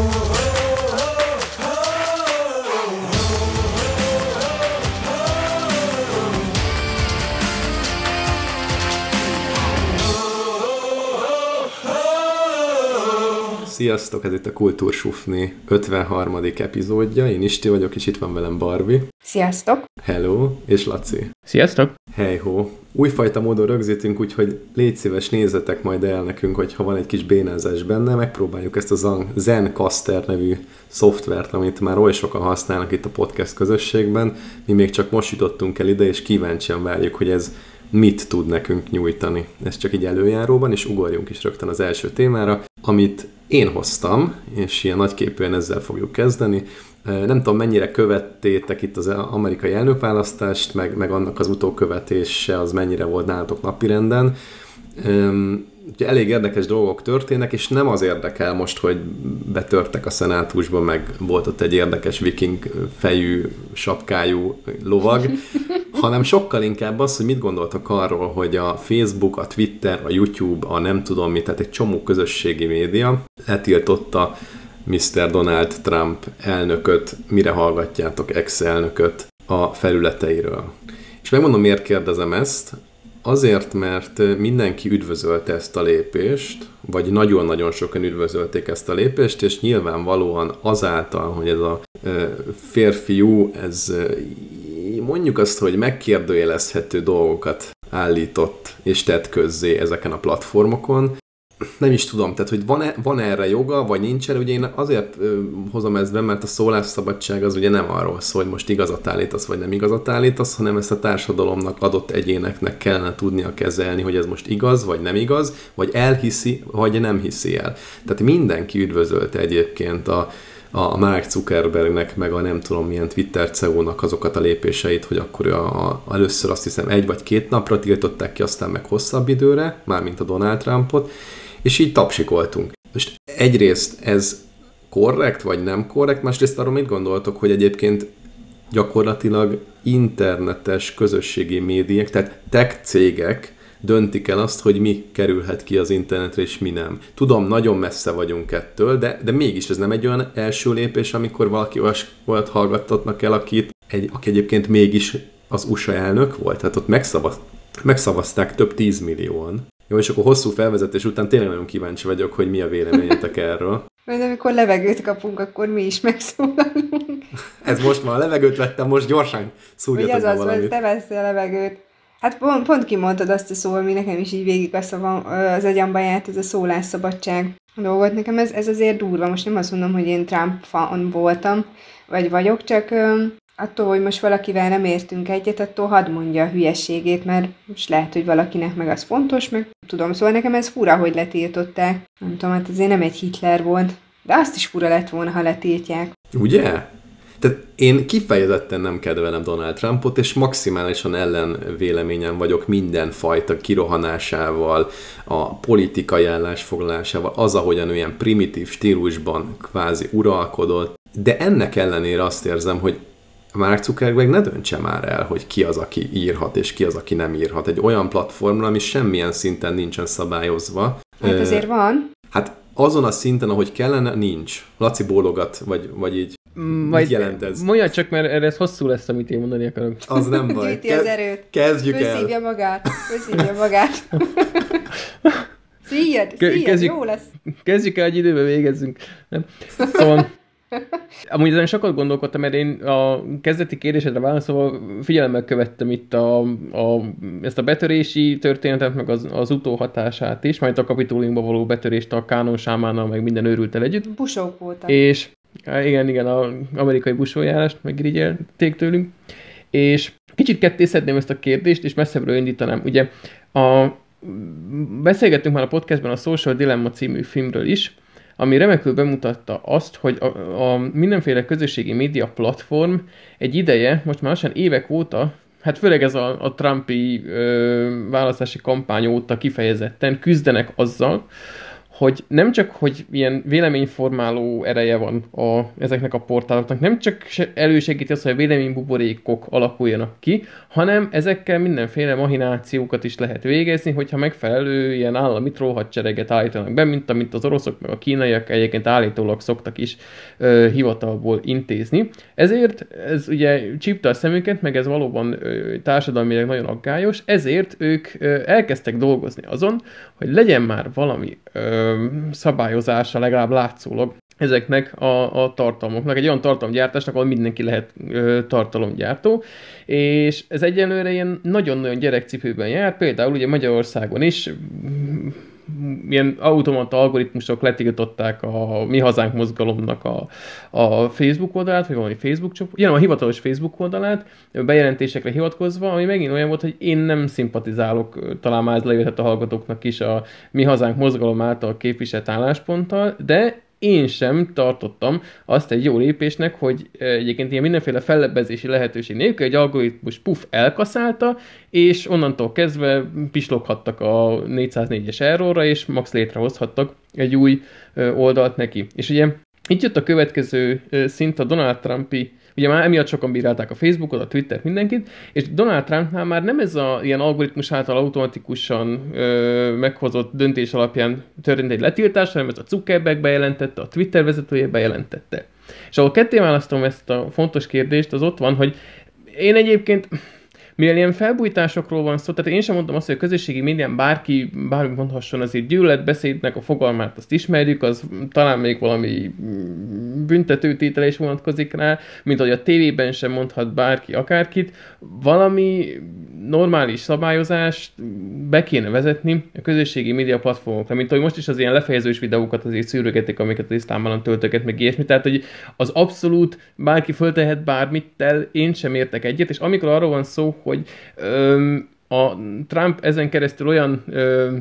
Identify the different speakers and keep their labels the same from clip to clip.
Speaker 1: Oh. Sziasztok, ez itt a Kultúrsufni 53. epizódja. Én Isti vagyok, és itt van velem Barbie.
Speaker 2: Sziasztok!
Speaker 1: Hello, és Laci.
Speaker 3: Sziasztok!
Speaker 1: Hey ho! Újfajta módon rögzítünk, úgyhogy légy szíves, nézzetek majd el nekünk, hogyha van egy kis bénázás benne, megpróbáljuk ezt a Zencaster nevű szoftvert, amit már oly sokan használnak itt a podcast közösségben. Mi még csak most jutottunk el ide, és kíváncsian várjuk, hogy ez mit tud nekünk nyújtani. Ez csak így előjáróban, és ugorjunk is rögtön az első témára, amit én hoztam, és ilyen nagyképűen ezzel fogjuk kezdeni. Nem tudom, mennyire követtétek itt az amerikai elnökválasztást, meg, meg annak az utókövetése, az mennyire volt nálatok napirenden. Ugye elég érdekes dolgok történnek, és nem az érdekel most, hogy betörtek a szenátusba, meg volt ott egy érdekes viking fejű, sapkájú lovag, hanem sokkal inkább az, hogy mit gondoltak arról, hogy a Facebook, a Twitter, a YouTube, a nem tudom mit, tehát egy csomó közösségi média letiltotta Mr. Donald Trump elnököt, mire hallgatjátok ex-elnököt a felületeiről. És megmondom, miért kérdezem ezt. Azért, mert mindenki üdvözölte ezt a lépést, vagy nagyon-nagyon sokan üdvözölték ezt a lépést, és nyilvánvalóan azáltal, hogy ez a férfiú, ez mondjuk azt, hogy megkérdőjelezhető dolgokat állított és tett közzé ezeken a platformokon, nem is tudom, tehát hogy van-e, van erre joga, vagy nincs erre, ugye én azért hozom ezt be, mert a szólásszabadság az ugye nem arról szól, hogy most igazat állítasz, vagy nem igazat állítasz, hanem ezt a társadalomnak adott egyéneknek kellene tudnia kezelni, hogy ez most igaz, vagy nem igaz, vagy elhiszi, vagy nem hiszi el. Tehát mindenki üdvözölte egyébként a, a Mark Zuckerbergnek, meg a nem tudom milyen Twitter CEO-nak azokat a lépéseit, hogy akkor a, a, először azt hiszem egy vagy két napra tiltották ki, aztán meg hosszabb időre, mármint a Donald Trumpot, és így tapsikoltunk. Most egyrészt ez korrekt, vagy nem korrekt, másrészt arról mit gondoltok, hogy egyébként gyakorlatilag internetes közösségi médiák, tehát tech cégek döntik el azt, hogy mi kerülhet ki az internetre, és mi nem. Tudom, nagyon messze vagyunk ettől, de, de mégis ez nem egy olyan első lépés, amikor valaki olyat hallgattatnak el, akit, egy, aki egyébként mégis az USA elnök volt. Tehát ott megszavaz, megszavazták több tízmillióan. Jó, és akkor hosszú felvezetés után tényleg nagyon kíváncsi vagyok, hogy mi a véleményetek erről.
Speaker 2: Majd amikor levegőt kapunk, akkor mi is megszólalunk.
Speaker 1: Ez most már a levegőt vettem, most gyorsan szúrjatok
Speaker 2: az, az,
Speaker 1: valamit.
Speaker 2: te veszi a levegőt. Hát pont, pont kimondtad azt a szó, ami nekem is így végig a szavam, az agyamba járt, ez a szólásszabadság dolgot. Nekem ez, ez azért durva. Most nem azt mondom, hogy én Trump fan voltam, vagy vagyok, csak attól, hogy most valakivel nem értünk egyet, attól hadd mondja a hülyességét, mert most lehet, hogy valakinek meg az fontos, meg tudom, szóval nekem ez fura, hogy letiltották. Nem tudom, hát azért nem egy Hitler volt, de azt is fura lett volna, ha letiltják.
Speaker 1: Ugye? Tehát én kifejezetten nem kedvelem Donald Trumpot, és maximálisan ellen véleményem vagyok minden fajta kirohanásával, a politikai állásfoglalásával, az, ahogyan olyan primitív stílusban kvázi uralkodott, de ennek ellenére azt érzem, hogy Mark Zuckerberg ne döntse már el, hogy ki az, aki írhat, és ki az, aki nem írhat. Egy olyan platformra, ami semmilyen szinten nincsen szabályozva.
Speaker 2: Hát azért van.
Speaker 1: Hát azon a szinten, ahogy kellene, nincs. Laci bólogat, vagy, vagy így. Majd Mit jelent ez?
Speaker 3: Mondja csak, mert ez hosszú lesz, amit én mondani akarok.
Speaker 1: Az nem baj.
Speaker 2: Gyűjti az erőt.
Speaker 1: Kezdjük el.
Speaker 2: Főszívja magát. Főszívja magát. Szíjad, szíjad,
Speaker 3: kezdjük,
Speaker 2: jó lesz.
Speaker 3: Kezdjük el, hogy időben végezzünk. Nem? Szóval, amúgy ezen sokat gondolkodtam, mert én a kezdeti kérdésedre válaszolva figyelemmel követtem itt a, a, ezt a betörési történetet, meg az, az utóhatását is, majd a kapitóliumba való betörést a Kánon Sámánnal, meg minden őrültel együtt.
Speaker 2: Busók voltak.
Speaker 3: És igen, igen, az amerikai busójárást megirigyelték tőlünk. És kicsit kettészedném ezt a kérdést, és messzebbről indítanám. Ugye a, beszélgettünk már a podcastban a Social Dilemma című filmről is, ami remekül bemutatta azt, hogy a, a mindenféle közösségi média platform egy ideje, most már lassan évek óta, hát főleg ez a, a Trumpi ö, választási kampány óta kifejezetten küzdenek azzal, hogy nem csak, hogy ilyen véleményformáló ereje van a, ezeknek a portáloknak, nem csak elősegíti azt, hogy a véleménybuborékok alakuljanak ki, hanem ezekkel mindenféle mahinációkat is lehet végezni, hogyha megfelelő ilyen állami hadsereget állítanak be, mint amit az oroszok meg a kínaiak egyébként állítólag szoktak is ö, hivatalból intézni. Ezért ez ugye csípte a szemüket, meg ez valóban ö, társadalmilag nagyon aggályos, ezért ők ö, elkezdtek dolgozni azon, hogy legyen már valami ö, szabályozása legalább látszólag ezeknek a, a tartalmoknak, egy olyan tartalomgyártásnak, ahol mindenki lehet ö, tartalomgyártó, és ez egyenlőre ilyen nagyon-nagyon gyerekcipőben jár, például ugye Magyarországon is ilyen automata algoritmusok letiltották a Mi Hazánk mozgalomnak a, a Facebook oldalát, vagy valami Facebook csoport, igen, a hivatalos Facebook oldalát, bejelentésekre hivatkozva, ami megint olyan volt, hogy én nem szimpatizálok, talán már ez lejöhetett a hallgatóknak is a Mi Hazánk mozgalom által képviselt állásponttal, de én sem tartottam azt egy jó lépésnek, hogy egyébként ilyen mindenféle fellebbezési lehetőség nélkül egy algoritmus puf elkaszálta, és onnantól kezdve pisloghattak a 404-es errorra, és max létrehozhattak egy új oldalt neki. És ugye itt jött a következő szint a Donald Trumpi Ugye már emiatt sokan bírálták a Facebookot, a Twittert, mindenkit, és Donald Trumpnál már nem ez a ilyen algoritmus által automatikusan ö, meghozott döntés alapján történt egy letiltás, hanem ez a Zuckerberg bejelentette, a Twitter vezetője bejelentette. És ahol ketté választom ezt a fontos kérdést, az ott van, hogy én egyébként mivel ilyen felbújtásokról van szó, tehát én sem mondom azt, hogy a közösségi médián bárki bármi mondhasson, azért gyűlöletbeszédnek a fogalmát azt ismerjük, az talán még valami büntetőtétele is vonatkozik rá, mint hogy a tévében sem mondhat bárki akárkit. Valami normális szabályozást be kéne vezetni a közösségi média platformokra, mint hogy most is az ilyen lefejezős videókat azért szűrögetik, amiket az iszlámban töltöket, meg ilyesmi. Tehát, hogy az abszolút bárki föltehet bármit, tel, én sem értek egyet, és amikor arról van szó, hogy öm, a Trump ezen keresztül olyan ö,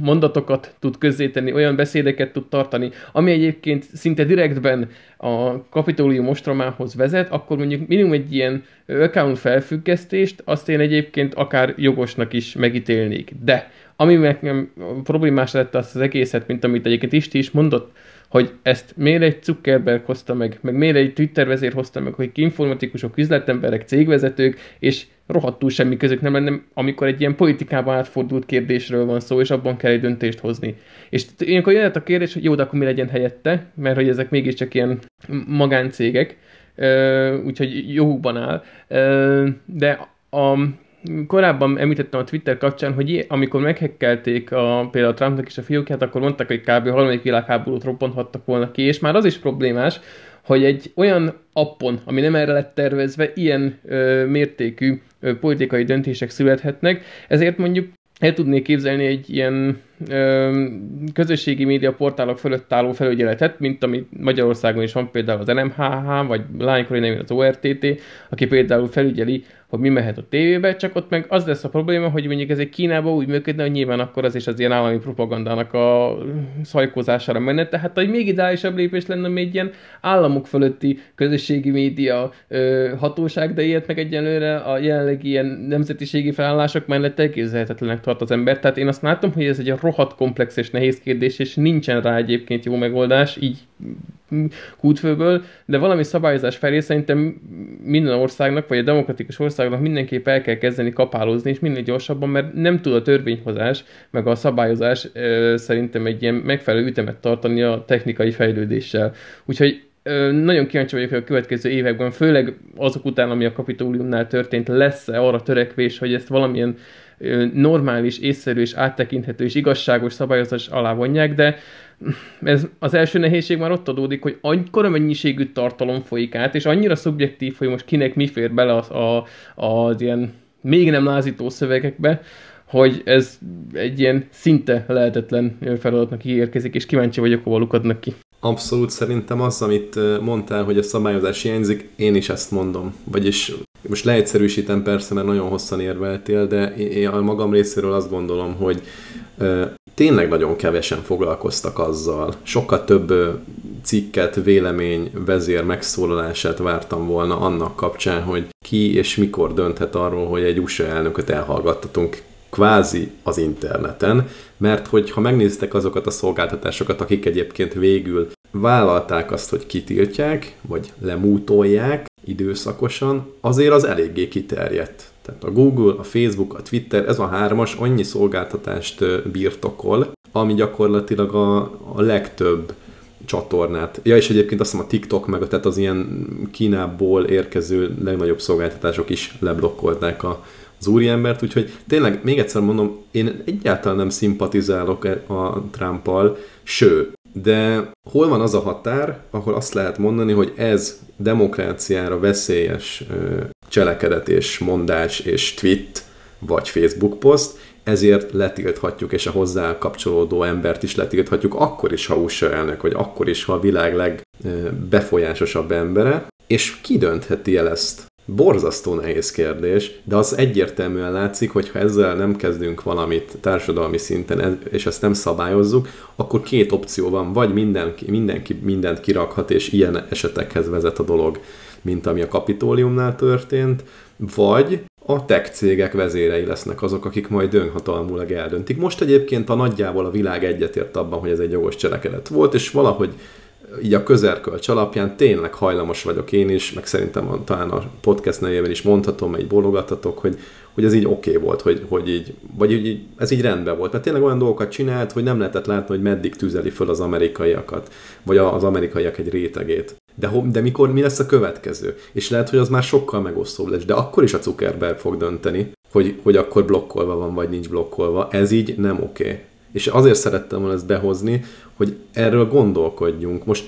Speaker 3: mondatokat tud közzétenni, olyan beszédeket tud tartani, ami egyébként szinte direktben a kapitólium ostromához vezet, akkor mondjuk minimum egy ilyen account felfüggesztést, azt én egyébként akár jogosnak is megítélnék. De ami nekem problémás lett azt az egészet, mint amit egyébként Isti is mondott, hogy ezt miért egy Zuckerberg hozta meg, meg miért egy Twitter vezér hozta meg, hogy informatikusok, üzletemberek, cégvezetők, és rohadtul semmi közük nem lenne, amikor egy ilyen politikában átfordult kérdésről van szó, és abban kell egy döntést hozni. És ilyenkor jön a kérdés, hogy jó, de akkor mi legyen helyette, mert hogy ezek mégiscsak ilyen magáncégek, úgyhogy jókban áll. De a, korábban említettem a Twitter kapcsán, hogy amikor meghekkelték a, például a Trumpnak is a fiókját, akkor mondták, hogy kb. a harmadik világháborút robbanhattak volna ki, és már az is problémás, hogy egy olyan appon, ami nem erre lett tervezve, ilyen ö, mértékű ö, politikai döntések születhetnek, ezért mondjuk el tudnék képzelni egy ilyen közösségi média portálok fölött álló felügyeletet, mint ami Magyarországon is van például az NMHH, vagy lánykori nevén az ORTT, aki például felügyeli hogy mi mehet a tévébe, csak ott meg az lesz a probléma, hogy mondjuk ez egy Kínában úgy működne, hogy nyilván akkor az is az ilyen állami propagandának a szajkózására menne, tehát hogy még ideálisabb lépés lenne még ilyen államok fölötti közösségi média ö, hatóság, de ilyet meg egyenlőre a jelenlegi ilyen nemzetiségi felállások mellett elképzelhetetlenek tart az ember. Tehát én azt látom, hogy ez egy rohadt komplex és nehéz kérdés, és nincsen rá egyébként jó megoldás, így kútfőből, de valami szabályozás felé szerintem minden országnak, vagy a demokratikus országnak mindenképp el kell kezdeni kapálózni, és minél gyorsabban, mert nem tud a törvényhozás, meg a szabályozás ö, szerintem egy ilyen megfelelő ütemet tartani a technikai fejlődéssel. Úgyhogy nagyon kíváncsi vagyok, hogy a következő években, főleg azok után, ami a kapitóliumnál történt, lesz-e arra törekvés, hogy ezt valamilyen normális, észszerű és áttekinthető és igazságos szabályozás alá vonják, de ez az első nehézség már ott adódik, hogy akkora mennyiségű tartalom folyik át, és annyira szubjektív, hogy most kinek mi fér bele az, a, az ilyen még nem lázító szövegekbe, hogy ez egy ilyen szinte lehetetlen feladatnak ígérkezik, és kíváncsi vagyok, hova lukadnak ki.
Speaker 1: Abszolút szerintem az, amit mondtál, hogy a szabályozás hiányzik, én is ezt mondom. Vagyis most leegyszerűsítem persze, mert nagyon hosszan érveltél, de én a magam részéről azt gondolom, hogy tényleg nagyon kevesen foglalkoztak azzal. Sokkal több cikket, vélemény, vezér megszólalását vártam volna annak kapcsán, hogy ki és mikor dönthet arról, hogy egy USA elnököt elhallgattatunk kvázi az interneten, mert hogyha megnéztek azokat a szolgáltatásokat, akik egyébként végül vállalták azt, hogy kitiltják, vagy lemútolják időszakosan, azért az eléggé kiterjedt. Tehát a Google, a Facebook, a Twitter, ez a hármas annyi szolgáltatást birtokol, ami gyakorlatilag a, a legtöbb csatornát. Ja, és egyébként azt hiszem a TikTok, meg tehát az ilyen Kínából érkező legnagyobb szolgáltatások is leblokkolták a, az úriembert, úgyhogy tényleg, még egyszer mondom, én egyáltalán nem szimpatizálok a Trumpal, sőt, de hol van az a határ, ahol azt lehet mondani, hogy ez demokráciára veszélyes cselekedet és mondás és tweet vagy Facebook poszt, ezért letilthatjuk, és a hozzá kapcsolódó embert is letilthatjuk, akkor is, ha USA elnök, vagy akkor is, ha a világ legbefolyásosabb embere, és ki döntheti el ezt? Borzasztó nehéz kérdés, de az egyértelműen látszik, hogy ha ezzel nem kezdünk valamit társadalmi szinten, és ezt nem szabályozzuk, akkor két opció van, vagy mindenki, mindenki mindent kirakhat, és ilyen esetekhez vezet a dolog, mint ami a kapitóliumnál történt, vagy a tech cégek vezérei lesznek azok, akik majd önhatalmulag eldöntik. Most egyébként a nagyjából a világ egyetért abban, hogy ez egy jogos cselekedet volt, és valahogy így a közerkölcs alapján tényleg hajlamos vagyok én is, meg szerintem talán a podcast nevében is mondhatom, egy bólogatatok, hogy, hogy ez így oké okay volt, hogy, hogy így, vagy így, ez így rendben volt. Mert tényleg olyan dolgokat csinált, hogy nem lehetett látni, hogy meddig tüzeli föl az amerikaiakat, vagy az amerikaiak egy rétegét. De, de mikor, mi lesz a következő? És lehet, hogy az már sokkal megosztóbb lesz, de akkor is a Zuckerberg fog dönteni, hogy, hogy akkor blokkolva van, vagy nincs blokkolva. Ez így nem oké. Okay. És azért szerettem volna ezt behozni, hogy erről gondolkodjunk. Most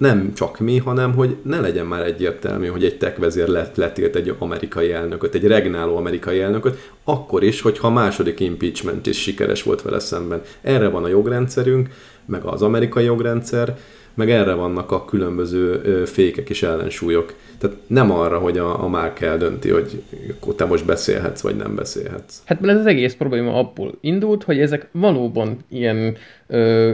Speaker 1: nem csak mi, hanem hogy ne legyen már egyértelmű, hogy egy tech vezér lett, letilt egy amerikai elnököt, egy regnáló amerikai elnököt, akkor is, hogyha a második impeachment is sikeres volt vele szemben. Erre van a jogrendszerünk, meg az amerikai jogrendszer, meg erre vannak a különböző fékek és ellensúlyok. Tehát nem arra, hogy a, a márk eldönti, hogy akkor te most beszélhetsz, vagy nem beszélhetsz.
Speaker 3: Hát mert ez az egész probléma abból indult, hogy ezek valóban ilyen ö,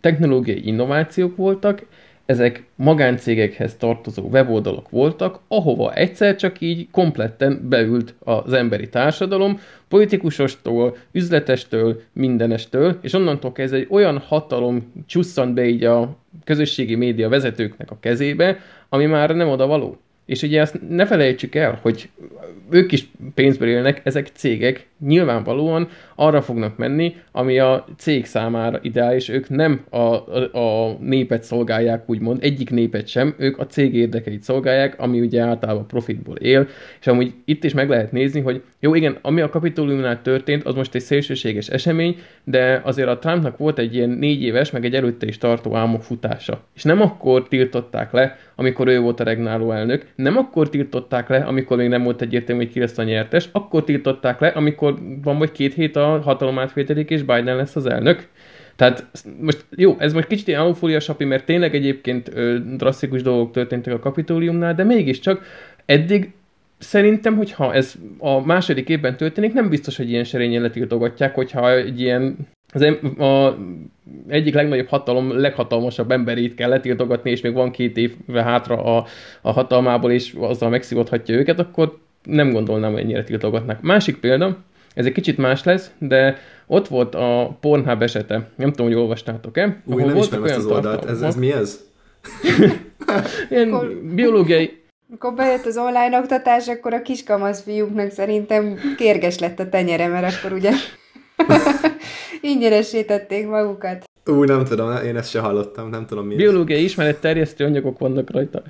Speaker 3: technológiai innovációk voltak, ezek magáncégekhez tartozó weboldalak voltak, ahova egyszer csak így kompletten beült az emberi társadalom, politikusostól, üzletestől, mindenestől, és onnantól kezdve egy olyan hatalom csusszant be így a közösségi média vezetőknek a kezébe, ami már nem oda való. És ugye ezt ne felejtsük el, hogy ők is pénzből élnek, ezek cégek nyilvánvalóan arra fognak menni, ami a cég számára ideális, ők nem a, a, a népet szolgálják, úgymond, egyik népet sem, ők a cég érdekeit szolgálják, ami ugye általában profitból él, és amúgy itt is meg lehet nézni, hogy jó, igen, ami a kapitóliumnál történt, az most egy szélsőséges esemény, de azért a Trumpnak volt egy ilyen négy éves, meg egy előtte is tartó álmok futása. És nem akkor tiltották le, amikor ő volt a regnáló elnök, nem akkor tiltották le, amikor még nem volt egyértelmű, hogy ki lesz a nyertes, akkor tiltották le, amikor van vagy két hét a hatalom átvételik, és Biden lesz az elnök. Tehát most jó, ez most kicsit ilyen sapi, mert tényleg egyébként ö, drasztikus dolgok történtek a kapitóliumnál, de mégiscsak eddig szerintem, hogyha ez a második évben történik, nem biztos, hogy ilyen serényen letiltogatják, hogyha egy ilyen az em, a egyik legnagyobb hatalom, leghatalmasabb emberét kell letiltogatni, és még van két év hátra a, a hatalmából, és azzal megszivathatja őket, akkor nem gondolnám, hogy ennyire tiltogatnak. Másik példa, ez egy kicsit más lesz, de ott volt a Pornhub esete. Nem tudom, hogy olvastátok-e.
Speaker 1: Új, nem ismerem ezt az oldalt. Ez, ez mi ez?
Speaker 3: Ilyen akkor, biológiai...
Speaker 2: Akkor bejött az online oktatás, akkor a kiskamasz fiúknak szerintem kérges lett a tenyere, mert akkor ugye ingyenesítették magukat.
Speaker 1: Ú, nem tudom, én ezt se hallottam, nem tudom mi
Speaker 3: Biológiai ismeret terjesztő anyagok vannak rajta.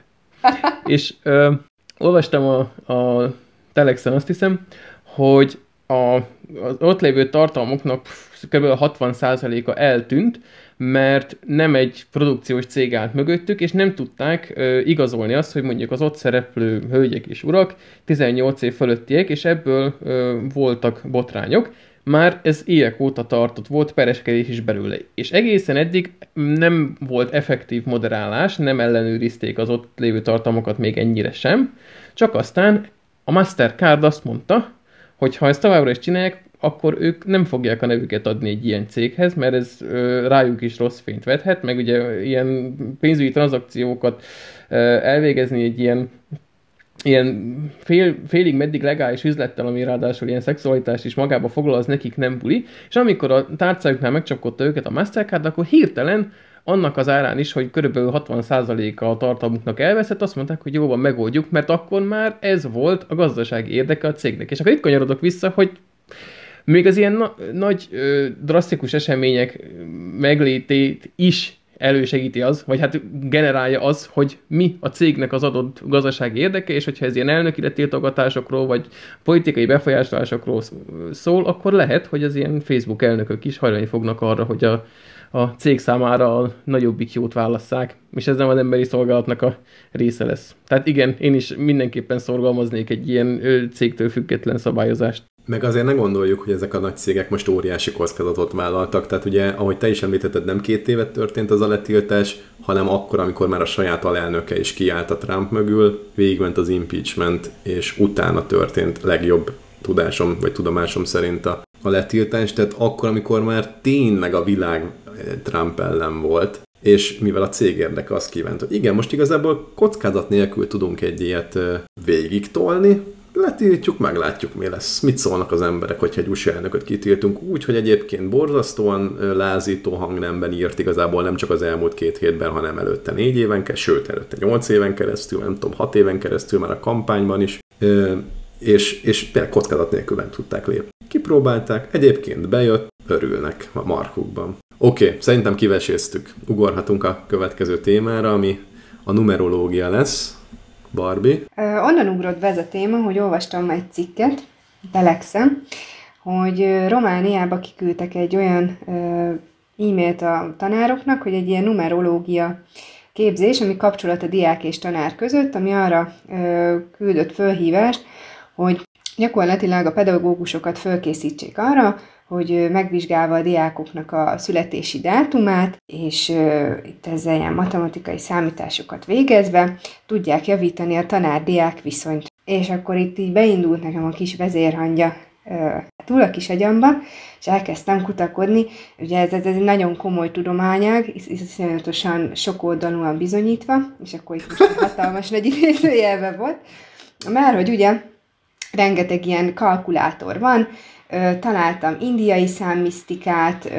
Speaker 3: És ö, olvastam a, a Telexen azt hiszem, hogy a, az ott lévő tartalmoknak kb. a 60%-a eltűnt, mert nem egy produkciós cég állt mögöttük, és nem tudták ö, igazolni azt, hogy mondjuk az ott szereplő hölgyek és urak 18 év fölöttiek, és ebből ö, voltak botrányok. Már ez évek óta tartott, volt pereskedés is belőle. És egészen eddig nem volt effektív moderálás, nem ellenőrizték az ott lévő tartalmakat még ennyire sem, csak aztán a Mastercard azt mondta, hogy ha ezt továbbra is csinálják, akkor ők nem fogják a nevüket adni egy ilyen céghez, mert ez ö, rájuk is rossz fényt vethet, meg ugye ilyen pénzügyi tranzakciókat ö, elvégezni egy ilyen ilyen fél, félig meddig legális üzlettel, ami ráadásul ilyen szexualitás is magába foglal, az nekik nem buli, és amikor a tárcájuknál megcsapkodta őket a Mastercard, akkor hirtelen annak az árán is, hogy körülbelül 60%-a a tartalmuknak elveszett, azt mondták, hogy jóban megoldjuk, mert akkor már ez volt a gazdasági érdeke a cégnek. És akkor itt kanyarodok vissza, hogy még az ilyen na- nagy, ö, drasztikus események meglétét is elősegíti az, vagy hát generálja az, hogy mi a cégnek az adott gazdasági érdeke, és hogyha ez ilyen elnöki letiltogatásokról, vagy politikai befolyásolásokról szól, akkor lehet, hogy az ilyen Facebook elnökök is hajlani fognak arra, hogy a, a cég számára a nagyobbik jót válasszák, és ez nem az emberi szolgálatnak a része lesz. Tehát igen, én is mindenképpen szorgalmaznék egy ilyen cégtől független szabályozást.
Speaker 1: Meg azért ne gondoljuk, hogy ezek a nagy cégek most óriási kockázatot vállaltak. Tehát ugye, ahogy te is említetted, nem két évet történt az a letiltás, hanem akkor, amikor már a saját alelnöke is kiállt a Trump mögül, végigment az impeachment, és utána történt legjobb tudásom, vagy tudomásom szerint a, a letiltás. Tehát akkor, amikor már tényleg a világ Trump ellen volt, és mivel a cég érdeke azt kívánt, hogy igen, most igazából kockázat nélkül tudunk egy ilyet végig tolni, letiltjuk, meglátjuk, mi lesz. Mit szólnak az emberek, hogyha egy USA elnököt kitiltunk úgy, hogy egyébként borzasztóan lázító hangnemben írt igazából nem csak az elmúlt két hétben, hanem előtte négy éven keresztül, sőt, előtte nyolc éven keresztül, nem tudom, hat éven keresztül már a kampányban is, és, és kockázat nélkül nem tudták lépni. Kipróbálták, egyébként bejött, örülnek a markukban. Oké, okay, szerintem kiveséztük. Ugorhatunk a következő témára, ami a numerológia lesz. Barbie?
Speaker 2: onnan ugrott be ez a téma, hogy olvastam egy cikket, Telexen, hogy Romániába kiküldtek egy olyan e-mailt a tanároknak, hogy egy ilyen numerológia képzés, ami kapcsolat a diák és tanár között, ami arra küldött fölhívást, hogy gyakorlatilag a pedagógusokat fölkészítsék arra, hogy megvizsgálva a diákoknak a születési dátumát, és itt ezzel ilyen matematikai számításokat végezve tudják javítani a tanár-diák viszonyt. És akkor itt így beindult nekem a kis vezérhangja uh, túl a kis agyamba, és elkezdtem kutakodni. Ugye ez, ez egy nagyon komoly tudományág, iszonyatosan sokoldalúan bizonyítva, és akkor itt most hatalmas nagy idézőjelve volt, mert hogy ugye rengeteg ilyen kalkulátor van, találtam indiai számmisztikát,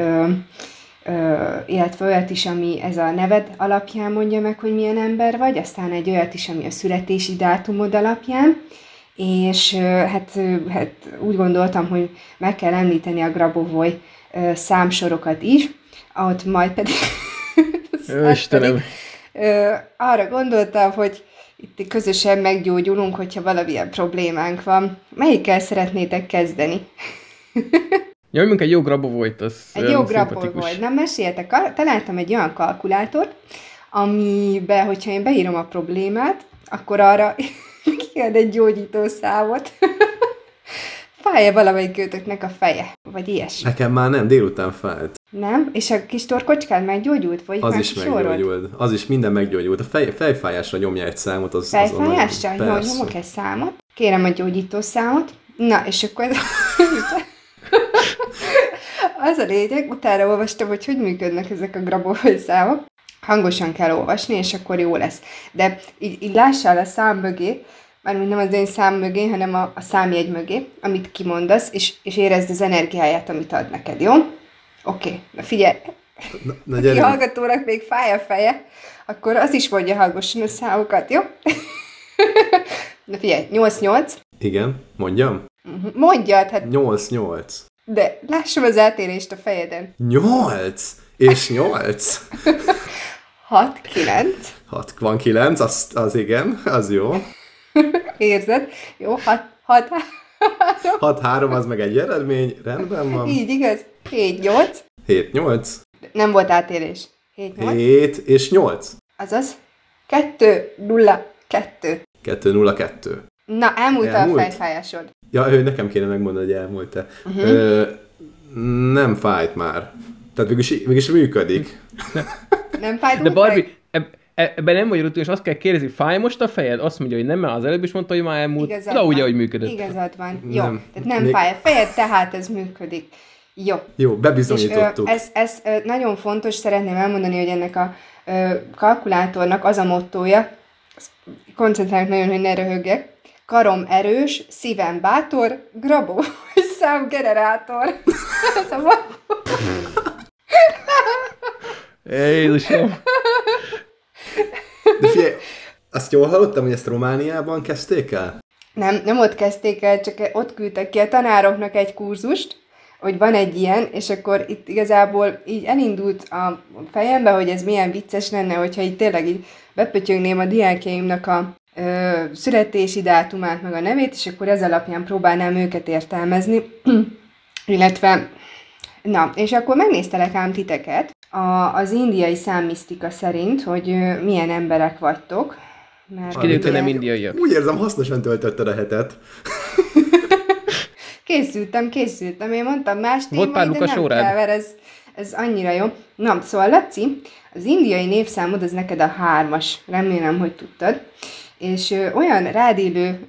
Speaker 2: illetve olyat is, ami ez a neved alapján mondja meg, hogy milyen ember vagy, aztán egy olyat is, ami a születési dátumod alapján, és hát, hát úgy gondoltam, hogy meg kell említeni a Grabovoi számsorokat is, ott majd pedig...
Speaker 3: Istenem!
Speaker 2: arra gondoltam, hogy itt közösen meggyógyulunk, hogyha valamilyen problémánk van. Melyikkel szeretnétek kezdeni?
Speaker 3: ja, mondjuk egy jó volt, az
Speaker 2: Egy jó volt. Na, meséltek, találtam egy olyan kalkulátort, amiben, hogyha én beírom a problémát, akkor arra kiad egy gyógyító számot. Fáj-e valamelyik őtöknek a feje? Vagy ilyesmi?
Speaker 1: Nekem már nem, délután fájt.
Speaker 2: Nem? És a kis torkocskád meggyógyult? Vagy
Speaker 1: az is meggyógyult. Az is minden meggyógyult. A fej, fejfájásra nyomja egy számot. Az,
Speaker 2: fejfájásra? Az Jó, nyomok egy számot. Kérem a gyógyító számot. Na, és akkor az a lényeg, utána olvastam, hogy hogy működnek ezek a grabovai számok. Hangosan kell olvasni, és akkor jó lesz. De így, így lássál a szám mögé, mármint nem az én szám mögé, hanem a, a számjegy mögé, amit kimondasz, és, és érezd az energiáját, amit ad neked, jó? Oké, okay. na figyelj, na, na gyere. A hallgatónak még fáj a feje, akkor az is mondja hangosan a számokat, jó? na figyelj, 8-8.
Speaker 1: Igen, mondjam?
Speaker 2: Mhm, mondjad, hát...
Speaker 1: 8-8.
Speaker 2: De lássam az eltérést a fejeden.
Speaker 1: 8 és 8.
Speaker 2: 6, 9.
Speaker 1: 6 van 9, az, az igen, az jó.
Speaker 2: Érzed? Jó, 6, 6,
Speaker 1: 6, 3 az meg egy eredmény, rendben van.
Speaker 2: Így igaz? 7, 8.
Speaker 1: 7, 8.
Speaker 2: Nem volt átérés. 7,
Speaker 1: 8. 7 és 8.
Speaker 2: Azaz 2, 0, 2.
Speaker 1: 2, 0, 2.
Speaker 2: Na, elmúlt, elmúlt? a fejfájásod.
Speaker 1: Ja, ő nekem kéne megmondani, hogy elmúlt-e. Uh-huh. Ö, nem fájt már. Tehát mégis, mégis működik.
Speaker 2: nem fájt
Speaker 3: De Barbie, e, ebben nem vagy rutin, és azt kell kérdezni, fáj most a fejed? Azt mondja, hogy nem, mert az előbb is mondta, hogy már elmúlt. Igazad de úgy, ahogy működött.
Speaker 2: Igazad van. Jó, nem, tehát nem még... fáj a fejed, tehát ez működik. Jó.
Speaker 1: Jó, bebizonyítottuk.
Speaker 2: És, ez, ez nagyon fontos, szeretném elmondani, hogy ennek a kalkulátornak az a mottója, koncentrálok nagyon, hogy ne röhögjek. Karom erős, szívem bátor, grabó szám generátor. szóval...
Speaker 3: Jézusom.
Speaker 1: De figyelj, azt jól hallottam, hogy ezt Romániában kezdték el?
Speaker 2: Nem, nem ott kezdték el, csak ott küldtek ki a tanároknak egy kurzust, hogy van egy ilyen, és akkor itt igazából így elindult a fejembe, hogy ez milyen vicces lenne, hogyha itt tényleg így bepötyögném a diákjaimnak a ö, születési dátumát, meg a nevét, és akkor ez alapján próbálnám őket értelmezni, illetve, na, és akkor megnéztelek ám titeket a, az indiai számmisztika szerint, hogy ö, milyen emberek vagytok,
Speaker 3: mert kiderült, hogy nem indiaiak.
Speaker 1: Úgy érzem, hasznosan töltötted a hetet.
Speaker 2: készültem, készültem. Én mondtam más
Speaker 3: Volt pár
Speaker 2: de nem kell, mert ez, ez annyira jó. Na, szóval Laci, az indiai névszámod az neked a hármas. Remélem, hogy tudtad. És olyan rádélő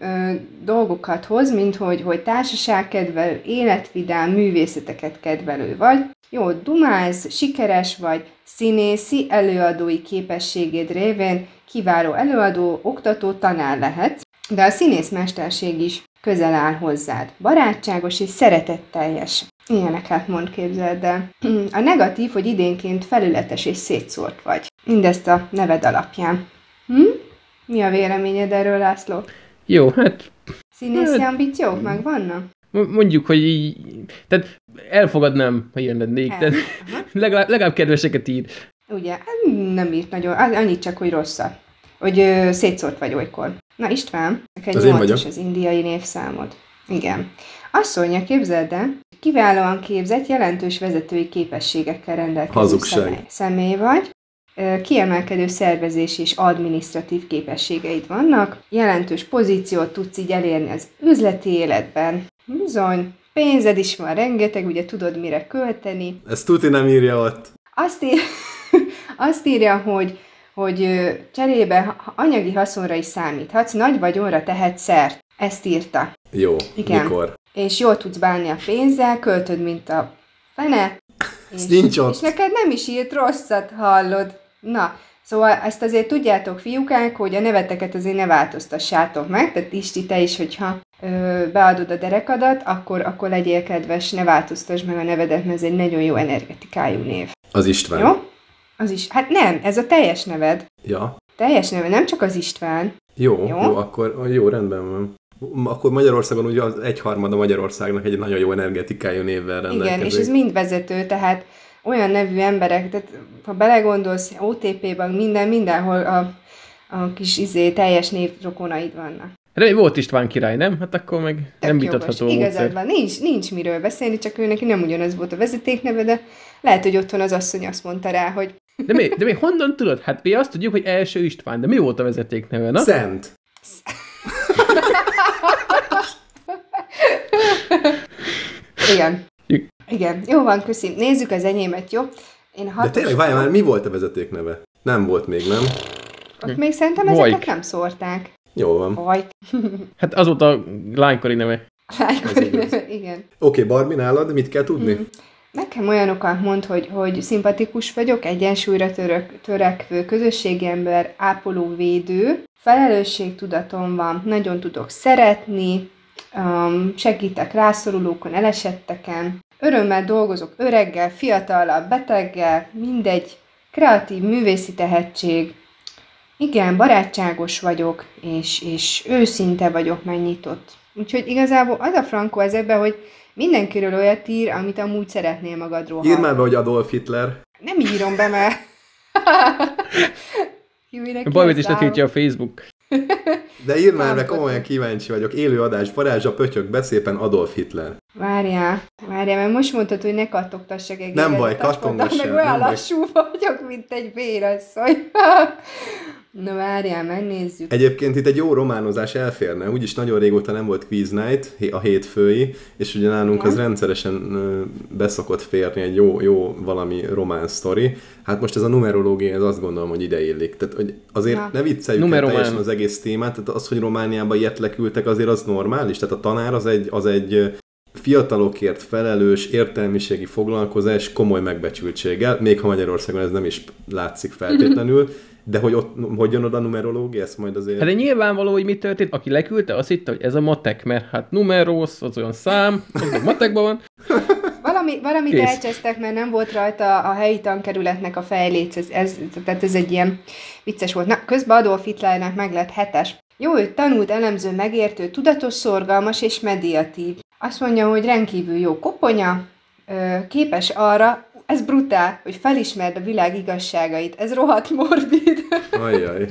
Speaker 2: dolgokat hoz, mint hogy, hogy társaságkedvelő, életvidám, művészeteket kedvelő vagy. Jó, dumáz, sikeres vagy, színészi, előadói képességed révén kiváló előadó, oktató, tanár lehet, de a színészmesterség is közel áll hozzád. Barátságos és szeretetteljes. Ilyeneket mond, képzeld el. A negatív, hogy idénként felületes és szétszórt vagy. Mindezt a neved alapján. Hm? Mi a véleményed erről, László?
Speaker 3: Jó, hát...
Speaker 2: Színészi hát, ambíciók meg vannak?
Speaker 3: Mondjuk, hogy így... Tehát elfogadnám, ha ilyen lennék. El. Tehát legalább, legalább kedveseket ír.
Speaker 2: Ugye, hát nem írt nagyon, annyit csak, hogy rosszat. Hogy ö, szétszórt vagy olykor. Na István, neked az nyolcas az indiai névszámod. Igen. Asszonyja, képzeld el, kiválóan képzett, jelentős vezetői képességekkel rendelkező
Speaker 1: Hazugság.
Speaker 2: személy, személy vagy. Kiemelkedő szervezési és adminisztratív képességeid vannak, jelentős pozíciót tudsz így elérni az üzleti életben. Bizony, pénzed is van rengeteg, ugye tudod mire költeni.
Speaker 1: Ezt tuti nem írja ott.
Speaker 2: Azt, ír, azt írja, hogy hogy cserébe anyagi haszonra is számíthatsz, nagy vagyonra tehet szert. Ezt írta.
Speaker 1: Jó, Igen. mikor?
Speaker 2: És jól tudsz bánni a pénzzel, költöd, mint a fene.
Speaker 1: És, nincs ott.
Speaker 2: és neked nem is írt rosszat, hallod. Na, Szóval ezt azért tudjátok, fiúkák, hogy a neveteket azért ne változtassátok meg, tehát Isti, te is, hogyha ö, beadod a derekadat, akkor, akkor legyél kedves, ne változtass meg a nevedet, mert ez egy nagyon jó energetikájú név.
Speaker 1: Az István.
Speaker 2: Jó? Az is. Hát nem, ez a teljes neved.
Speaker 1: Ja.
Speaker 2: Teljes neve, nem csak az István.
Speaker 1: Jó, jó, jó akkor jó, rendben van. Akkor Magyarországon ugye az egyharmada Magyarországnak egy nagyon jó energetikájú névvel rendelkezik.
Speaker 2: Igen, és ez mind vezető, tehát olyan nevű emberek, tehát ha belegondolsz, OTP-ban minden, mindenhol a, a kis izé, teljes névrokonaid vannak.
Speaker 3: De volt István király, nem? Hát akkor meg Tök nem vitatható
Speaker 2: Igazad van, nincs, nincs miről beszélni, csak ő neki nem ugyanaz volt a vezetékneve, de lehet, hogy otthon az asszony azt mondta rá, hogy
Speaker 3: de mi, de mi honnan tudod? Hát mi azt tudjuk, hogy első István, de mi volt a vezetékneve, na?
Speaker 1: Szent.
Speaker 2: Igen. Igen. Jó van, köszi. Nézzük az enyémet, jó?
Speaker 1: Én De tényleg, várj már, mi volt a vezetékneve? Nem volt még, nem?
Speaker 2: Ott még szerintem ezeket nem szórták.
Speaker 1: Jó van.
Speaker 2: Vajk.
Speaker 3: hát az volt a lánykori neve.
Speaker 2: Lánykori neve, igen. Oké,
Speaker 1: okay, Barbie, nálad mit kell tudni? Mm.
Speaker 2: Nekem olyanokat mond, hogy, hogy szimpatikus vagyok, egyensúlyra török, törekvő közösségi ember, ápoló, védő, felelősségtudatom van, nagyon tudok szeretni, um, segítek rászorulókon, elesetteken, örömmel dolgozok öreggel, fiatallal, beteggel, mindegy, kreatív művészi tehetség, igen, barátságos vagyok, és, és őszinte vagyok, megnyitott. Úgyhogy igazából az a frankó ezekben, hogy Mindenkiről olyat ír, amit amúgy szeretnél magadról
Speaker 1: Írd már be, hogy Adolf Hitler.
Speaker 2: Nem írom be, mert...
Speaker 3: Bajvét is letítja a Facebook.
Speaker 1: De írd már, mert komolyan kíváncsi vagyok. Élő adás, varázsa, pötyök, beszépen Adolf Hitler.
Speaker 2: Várjál, várjál, mert most mondtad, hogy ne kattogtassak egész.
Speaker 1: Nem baj, kattongass
Speaker 2: Meg olyan lassú baj. vagyok, mint egy vérasszony. Na várjál, megnézzük.
Speaker 1: Egyébként itt egy jó románozás elférne, úgyis nagyon régóta nem volt Quiz Night, a hétfői, és ugye nálunk ja. az rendszeresen beszokott férni egy jó, jó valami román sztori. Hát most ez a numerológia, ez azt gondolom, hogy ide illik. Tehát hogy azért ja. ne vicceljük el teljesen az egész témát, tehát az, hogy Romániába ilyet leküldtek, azért az normális. Tehát a tanár az egy, az egy fiatalokért felelős értelmiségi foglalkozás komoly megbecsültséggel, még ha Magyarországon ez nem is látszik feltétlenül, De hogy ott, hogy jön oda a numerológia, ezt majd azért...
Speaker 3: Hát de nyilvánvaló, hogy mi történt. Aki leküldte, azt hitte, hogy ez a matek, mert hát numeros, az olyan szám, az a matekban van.
Speaker 2: Valami, valamit
Speaker 3: Kész.
Speaker 2: elcsesztek, mert nem volt rajta a helyi tankerületnek a fejléc, ez, ez, tehát ez egy ilyen vicces volt. Na, közben Adolf Hitlernek meg lett hetes. Jó, ő tanult, elemző, megértő, tudatos, szorgalmas és mediatív. Azt mondja, hogy rendkívül jó koponya, képes arra, ez brutál, hogy felismerd a világ igazságait. Ez rohadt morbid.
Speaker 1: Ajjaj.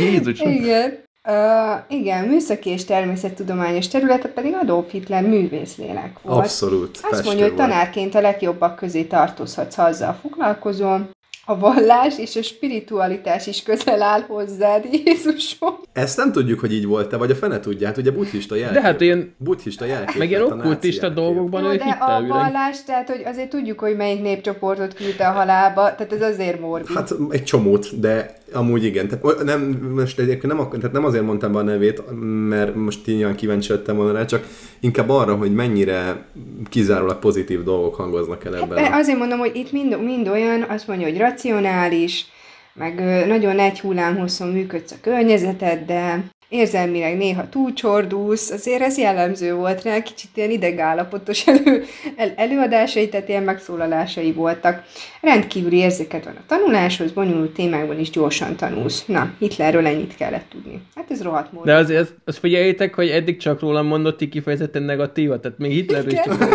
Speaker 3: Jézusom.
Speaker 2: igen. Uh, igen, műszaki és természettudományos területe pedig Adolf Hitler művészlélek volt.
Speaker 1: Abszolút.
Speaker 2: Azt mondja, hogy tanárként a legjobbak közé tartozhatsz, ha azzal foglalkozol. A vallás és a spiritualitás is közel áll hozzád, Jézusom.
Speaker 1: Ezt nem tudjuk, hogy így volt-e, vagy a fene tudja, hát ugye buddhista jelkép.
Speaker 3: De hát ilyen,
Speaker 1: buddhista jelkép.
Speaker 3: meg ilyen
Speaker 1: a
Speaker 3: okkultista dolgokban
Speaker 2: Jó,
Speaker 3: ő
Speaker 2: de a
Speaker 3: hittel üreg.
Speaker 2: vallás, tehát hogy azért tudjuk, hogy melyik népcsoportot küldte a halálba, tehát ez azért morbid.
Speaker 1: Hát egy csomót, de amúgy igen. Tehát nem, most egyébként nem, tehát nem azért mondtam be a nevét, mert most ilyen kíváncsi lettem volna rá, csak inkább arra, hogy mennyire kizárólag pozitív dolgok hangoznak el ebben. A-
Speaker 2: azért mondom, hogy itt mind, mind olyan, azt mondja, hogy racionális, meg nagyon egy hullámhosszon működsz a környezeteddel, érzelmileg néha túlcsordulsz, azért ez jellemző volt rá, kicsit ilyen idegállapotos elő, el, előadásai, tehát ilyen megszólalásai voltak. Rendkívüli érzéket van a tanuláshoz, bonyolult témákban is gyorsan tanulsz. Na, Hitlerről ennyit kellett tudni. Hát ez rohadt módon.
Speaker 3: De azért azt, azt figyeljétek, hogy eddig csak rólam mondott így kifejezetten negatívat, tehát még Hitlerről is csak.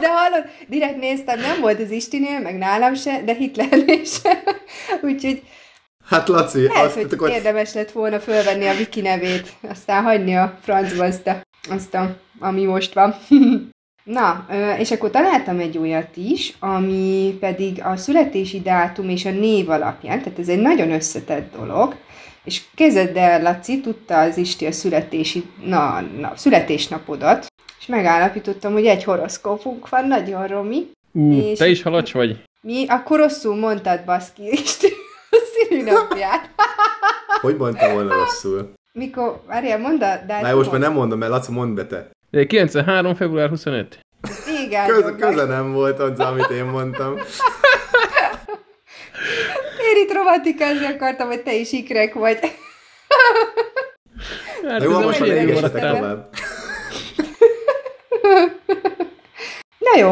Speaker 2: De hallod, direkt néztem, nem volt az Istinél, meg nálam se, de Hitlernél se. Úgyhogy
Speaker 1: Hát Laci,
Speaker 2: lehet,
Speaker 1: azt,
Speaker 2: hogy
Speaker 1: akkor
Speaker 2: érdemes lett volna fölvenni a Viki nevét, aztán hagyni a francba azt, a, azt a, ami most van. Na, és akkor találtam egy olyat is, ami pedig a születési dátum és a név alapján, tehát ez egy nagyon összetett dolog, és kezded el, Laci, tudta az Isti a születési, na, na, születésnapodat, és megállapítottam, hogy egy horoszkópunk van, nagyon romi.
Speaker 3: Ú,
Speaker 2: És-
Speaker 3: te is halacs vagy?
Speaker 2: Mi? Akkor rosszul mondtad, baszki, Isti, szülinapját.
Speaker 1: hogy mondtam volna rosszul?
Speaker 2: Mikor, várjál, mondd a dátumot.
Speaker 1: Na most már nem mondom, mert Laci, mondd be te.
Speaker 3: De 93. február 25.
Speaker 2: Igen,
Speaker 1: Köze, köze nem volt az, amit én mondtam.
Speaker 2: Én itt romantikázni akartam, hogy te is ikrek vagy.
Speaker 3: Hát
Speaker 1: jó, most már
Speaker 3: maradtál.
Speaker 1: tovább.
Speaker 2: Na jó,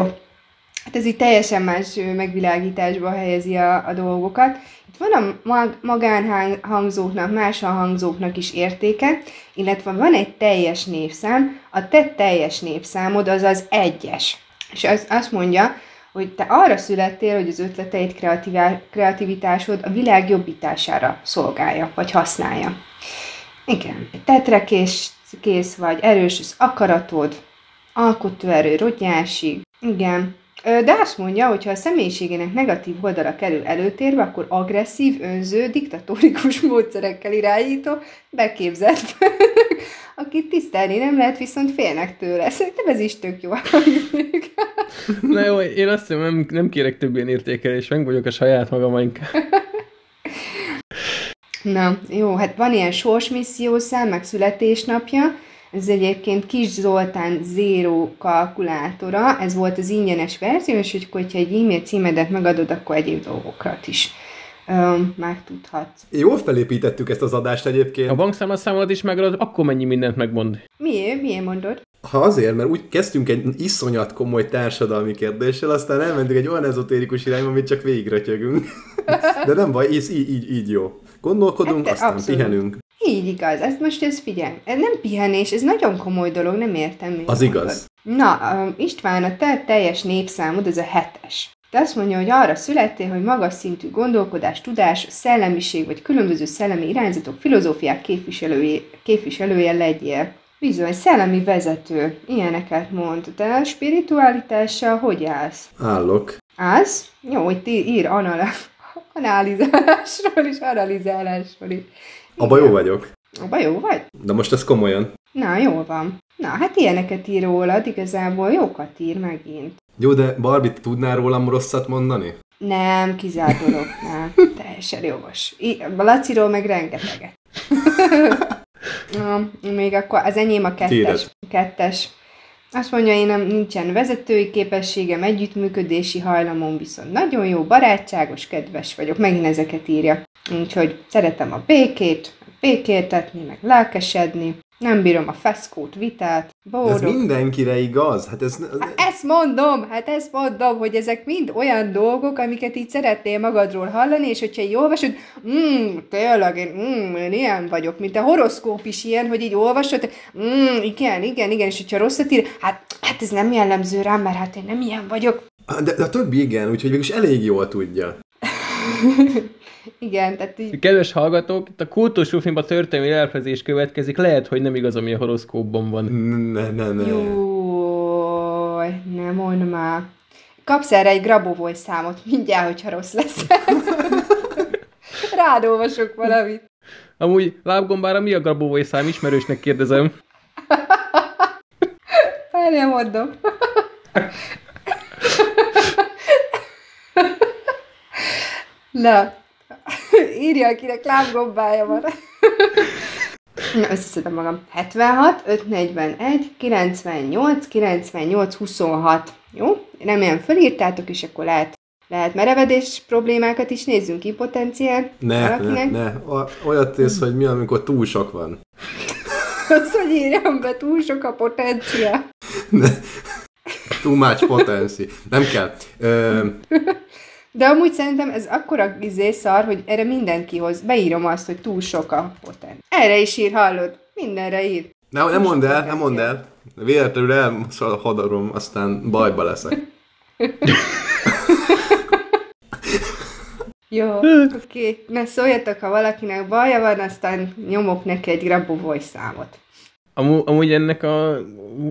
Speaker 2: hát ez itt teljesen más megvilágításba helyezi a, a dolgokat. Van a mag- magánhangzóknak, más a hangzóknak is értéke, illetve van egy teljes névszám, a te teljes névszámod az az egyes. És az, azt mondja, hogy te arra születtél, hogy az ötleteid, kreativitásod a világ jobbítására szolgálja, vagy használja. Igen, tetre kész, kész vagy, erős az akaratod, alkotóerő rogyásig. Igen. De azt mondja, hogy ha a személyiségének negatív oldala kerül előtérbe, akkor agresszív, önző, diktatórikus módszerekkel irányító, beképzett főnök, akit tisztelni nem lehet, viszont félnek tőle. Szerintem ez is tök jó.
Speaker 3: Na jó, én azt hiszem, nem, nem kérek több ilyen értékelést, meg vagyok a saját magam inkább.
Speaker 2: Na, jó, hát van ilyen sorsmissziószám, meg születésnapja, ez egyébként Kis Zoltán Zero kalkulátora, ez volt az ingyenes verzió, és hogy hogyha egy e-mail címedet megadod, akkor egyéb dolgokat is öm, megtudhatsz.
Speaker 1: Jól felépítettük ezt az adást egyébként.
Speaker 3: A bankszámlaszámodat is megadod, akkor mennyi mindent megmond.
Speaker 2: Miért? Miért mondod?
Speaker 1: Ha azért, mert úgy kezdtünk egy iszonyat komoly társadalmi kérdéssel, aztán elmentünk egy olyan ezotérikus irányba, amit csak végigrötyögünk. De nem baj, ez így, így, így jó. Gondolkodunk,
Speaker 2: Hát,
Speaker 1: aztán
Speaker 2: abszolút.
Speaker 1: pihenünk.
Speaker 2: Így igaz, ezt most ez figyelj. Ez nem pihenés, ez nagyon komoly dolog, nem értem.
Speaker 1: Az
Speaker 2: mondod.
Speaker 1: igaz.
Speaker 2: Na, öm, István, a te teljes népszámod, ez a hetes. Te azt mondja, hogy arra születtél, hogy magas szintű gondolkodás, tudás, szellemiség vagy különböző szellemi irányzatok, filozófiák képviselője, képviselője legyél. Bizony, szellemi vezető, ilyeneket mond. Te a spiritualitással hogy állsz?
Speaker 1: Állok.
Speaker 2: Az? Jó, hogy ír anal- analizálásról is, analizálásról is.
Speaker 1: Abba jó vagyok.
Speaker 2: Abba jó vagy?
Speaker 1: De most ez komolyan.
Speaker 2: Na, jól van. Na, hát ilyeneket ír rólad, igazából jókat ír megint.
Speaker 1: Jó, de Barbie, tudnál rólam rosszat mondani?
Speaker 2: Nem, kizárt dolog, nem. Teljesen jogos. I- Laciról meg rengeteget. Na, még akkor az enyém a kettes.
Speaker 1: Tiéd.
Speaker 2: kettes. Azt mondja, én nem nincsen vezetői képességem, együttműködési hajlamom, viszont nagyon jó, barátságos, kedves vagyok. Megint ezeket írja. Úgyhogy szeretem a békét, békéltetni, meg lelkesedni. Nem bírom a feszkót, vitát, boldog.
Speaker 1: Ez mindenkire igaz? Hát ez...
Speaker 2: Hát ezt mondom, hát ezt mondom, hogy ezek mind olyan dolgok, amiket így szeretnél magadról hallani, és hogyha így olvasod, mm, tényleg, én, mm, én ilyen vagyok, mint a horoszkóp is ilyen, hogy így olvasod, mm, igen, igen, igen, és hogyha rosszat ír, hát, hát ez nem jellemző rám, mert hát én nem ilyen vagyok.
Speaker 1: De, de a többi igen, úgyhogy végülis elég jól tudja.
Speaker 2: Igen, tehát így...
Speaker 3: Kedves hallgatók, itt a a történelmi elfezés következik, lehet, hogy nem igaz, ami a horoszkópban van.
Speaker 1: Ne, ne, ne.
Speaker 2: Jó, ne mondd már. Kapsz erre egy Grabovoi számot, mindjárt, hogyha rossz lesz. Rád olvasok valamit.
Speaker 3: Amúgy lábgombára mi a Grabovoi szám? Ismerősnek kérdezem.
Speaker 2: Várjál, mondom. Na, írja, akinek lábgombája van. Na, összeszedem magam. 76, 541, 98, 98, 26. Jó? Remélem fölírtátok, és akkor lehet, lehet merevedés problémákat is nézzünk ki potenciál.
Speaker 1: Ne, ne,
Speaker 2: valakinek.
Speaker 1: ne. O- Olyat tész, hogy mi, amikor túl sok van.
Speaker 2: Az, hogy írjam be, túl sok a potenciál.
Speaker 1: Ne. Too much potency. Nem kell. Ö,
Speaker 2: De amúgy szerintem ez akkora izé szar, hogy erre mindenki hoz. Beírom azt, hogy túl sok a potenciál. Erre is ír, hallod? Mindenre ír.
Speaker 1: ne, nem mondd el, nem mondd el. Véletlenül elhadarom, aztán bajba leszek.
Speaker 2: Jó, oké. Okay. Na szóljatok, ha valakinek baja van, aztán nyomok neki egy Grabovoi számot.
Speaker 3: Amú, amúgy ennek a